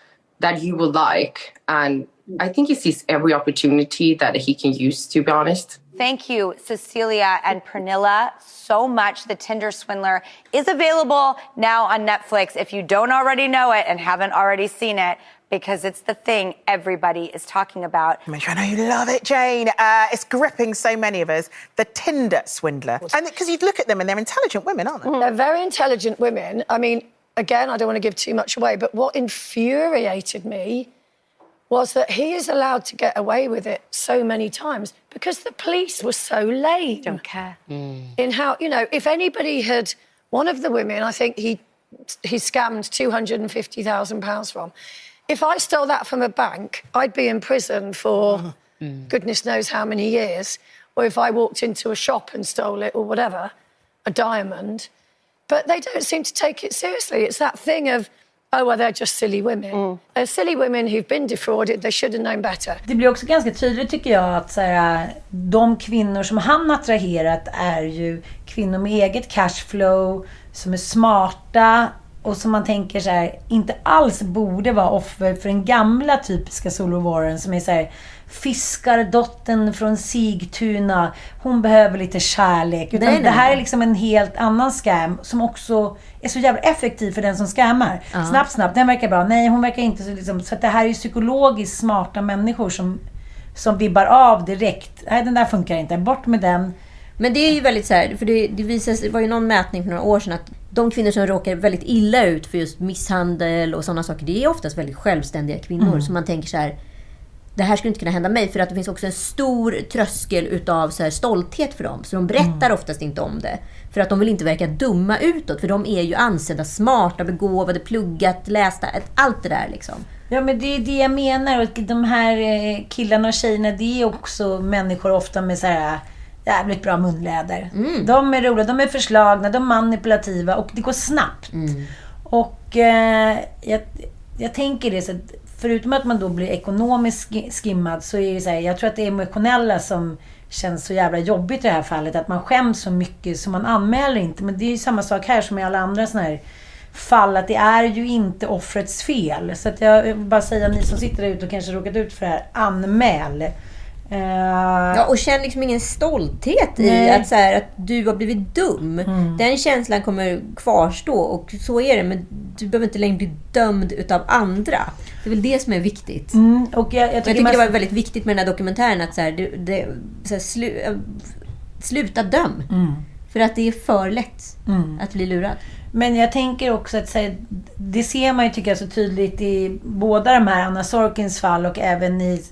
that you would like. And I think he sees every opportunity that he can use, to be honest. Thank you, Cecilia and Pernilla, so much. The Tinder Swindler is available now on Netflix if you don't already know it and haven't already seen it, because it's the thing everybody is talking about. I know you love it, Jane. Uh, it's gripping so many of us. The Tinder swindler. And because you'd look at them and they're intelligent women, aren't they? They're very intelligent women. I mean, again, I don't want to give too much away, but what infuriated me was that he is allowed to get away with it so many times because the police were so late. Don't care. In how, you know, if anybody had, one of the women, I think he, he scammed £250,000 from. If I stole that from a bank, I'd be in prison for mm. goodness knows how many years. Or if I walked into a shop and stole it or whatever, a diamond. But they don't seem to take it seriously. It's that thing of oh, well, they're just silly women. Mm. They're silly women who've been defrauded. They should have known better. Det blir också ganska tydligt tycker jag att så här, de kvinnor som han attraherat är ju kvinnor med eget cashflow, som är smarta och som man tänker så här, inte alls borde vara offer för den gamla typiska Solo Warren som är så här, fiskardottern från Sigtuna, hon behöver lite kärlek. Utan Nej, nej, det här nej. är liksom en helt annan scam som också är så jävla effektiv för den som scammar. Ja. Snabbt, snabbt, den verkar bra. Nej, hon verkar inte så liksom. Så att det här är ju psykologiskt smarta människor som, som vibbar av direkt. Nej, den där funkar inte. Bort med den. Men det är ju väldigt så här, för det, det, visas, det var ju någon mätning för några år sedan att de kvinnor som råkar väldigt illa ut för just misshandel och sådana saker, det är oftast väldigt självständiga kvinnor. Mm. Så man tänker så här, det här skulle inte kunna hända mig. För att det finns också en stor tröskel utav så här stolthet för dem. Så de berättar Mm. oftast inte om det. För att de vill inte verka dumma utåt. För de är ju ansedda smarta, begåvade, pluggat, lästa. Allt det där liksom. Ja, men det är det jag menar. Och de här eh, killarna och tjejerna, det är också människor ofta med så här jävligt bra munläder. De är roliga, de är förslagna, de är manipulativa och det går snabbt. Och eh, jag, jag tänker det så att förutom att man då blir ekonomiskt sk- skimmad så är det så här, jag tror att det är emotionella som känns så jävla jobbigt i det här fallet. Att man skäms så mycket så man anmäler inte. Men det är ju samma sak här som i alla andra sådana här fall. Att det är ju inte offrets fel. Så att jag vill bara säga, ni som sitter där ute och kanske råkat ut för det här, anmäl. Eh, Ja, och känn liksom ingen stolthet i Nej. att, så här, att du har blivit dum. Den känslan kommer kvarstå och så är det. Men du behöver inte längre bli dömd utav andra. Det är väl det som är viktigt. Mm, och jag, jag Men jag tycker tycker man- det var väldigt viktigt med den här dokumentären att så här, det, det, så här, slu, äh, sluta döm. Mm. För att det är för lätt Mm. att bli lurad. Men jag tänker också att här, det ser man ju tycker jag så tydligt i båda de här Anna Sorkins fall och även i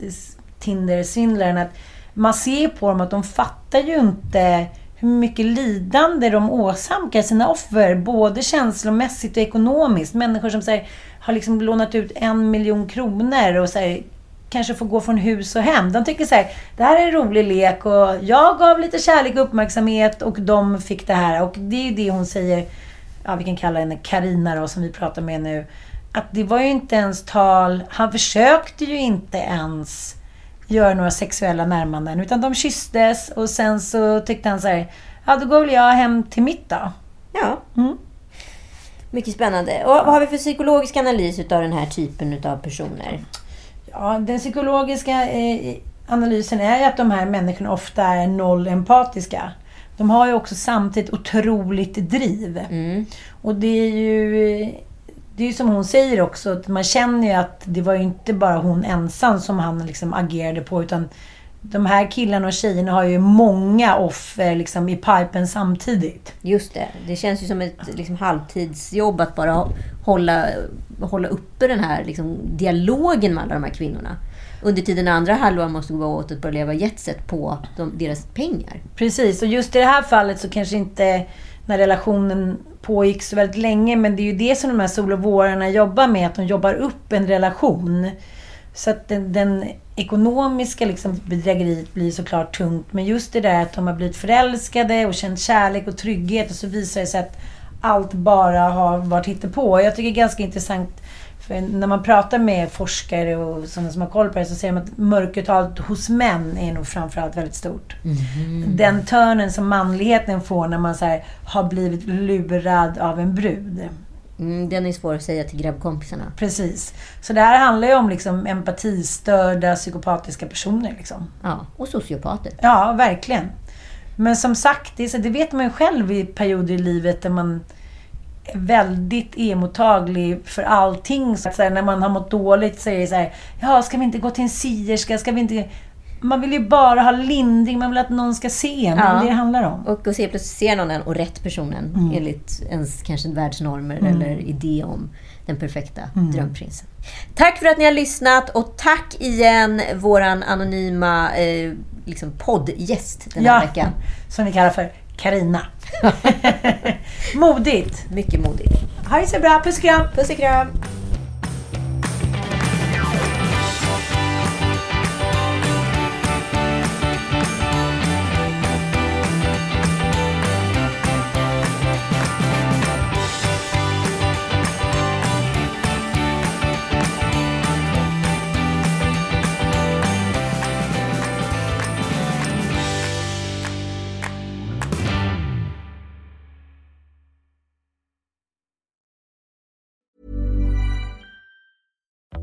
Tinder-svindlaren att man ser på dem att de fattar ju inte hur mycket lidande de åsamkar sina offer, både känslomässigt och ekonomiskt. Människor som så här, har liksom lånat ut en miljon kronor och så här, kanske får gå från hus och hem. De tycker så här, det här är en rolig lek och jag gav lite kärlek och uppmärksamhet och de fick det här. Och det är ju det hon säger, ja vi kan kalla henne Karina då som vi pratar med nu. Att det var ju inte ens tal, han försökte ju inte ens göra några sexuella närmanden utan de kysstes och sen så tyckte han så här, ja då går väl jag hem till mitt då. Ja. Mm. Mycket spännande. Och vad har vi för psykologisk analys utav den här typen utav personer? Ja, den psykologiska eh, analysen är ju att de här människorna ofta är noll empatiska. De har ju också samtidigt otroligt driv. Och det är ju det är ju som hon säger också, att man känner ju att det var ju inte bara hon ensam som han liksom agerade på utan de här killarna och tjejerna har ju många offer liksom i pipen samtidigt. Just det. Det känns ju som ett liksom, halvtidsjobb att bara hålla, hålla uppe den här liksom, dialogen med alla de här kvinnorna. Under tiden andra halvan måste gå åt att börja leva jetset på de, deras pengar. Precis, och just i det här fallet så kanske inte när relationen pågick så väldigt länge, men det är ju det som de här sol och vårarna jobbar med, att de jobbar upp en relation. Så att den, den ekonomiska liksom bedrägeriet blir såklart tungt, men just det där att de har blivit förälskade och känt kärlek och trygghet och så visar det sig att allt bara har varit på. Jag tycker det är ganska intressant för när man pratar med forskare och sådana som har koll på det så säger de att mörkertalet hos män är nog framförallt väldigt stort. Den törnen som manligheten får när man så här, har blivit lurad av en brud. Mm, den är svår att säga till grabbkompisarna. Precis. Så det här handlar ju om liksom empatistörda, psykopatiska personer. Liksom. Ja, och sociopater. Ja, verkligen. Men som sagt, det, så, det vet man ju själv i perioder i livet där man väldigt emottaglig för allting. Så att, så här, när man har mått dåligt så är det så här, ja, ska vi inte gå till en sierska? Ska vi inte... Man vill ju bara ha lindring, man vill att någon ska se en. Det är det det handlar om. Och, och se plötsligt ser någon den och rätt personen Mm. enligt ens kanske världsnormer Mm. eller idé om den perfekta Mm. drömprinsen. Tack för att ni har lyssnat och tack igen våran anonyma eh, liksom poddgäst den här Ja, veckan. som vi kallar för Karina. modigt. Mycket modigt. Ha det så bra. Puss och kram. Puss och kram.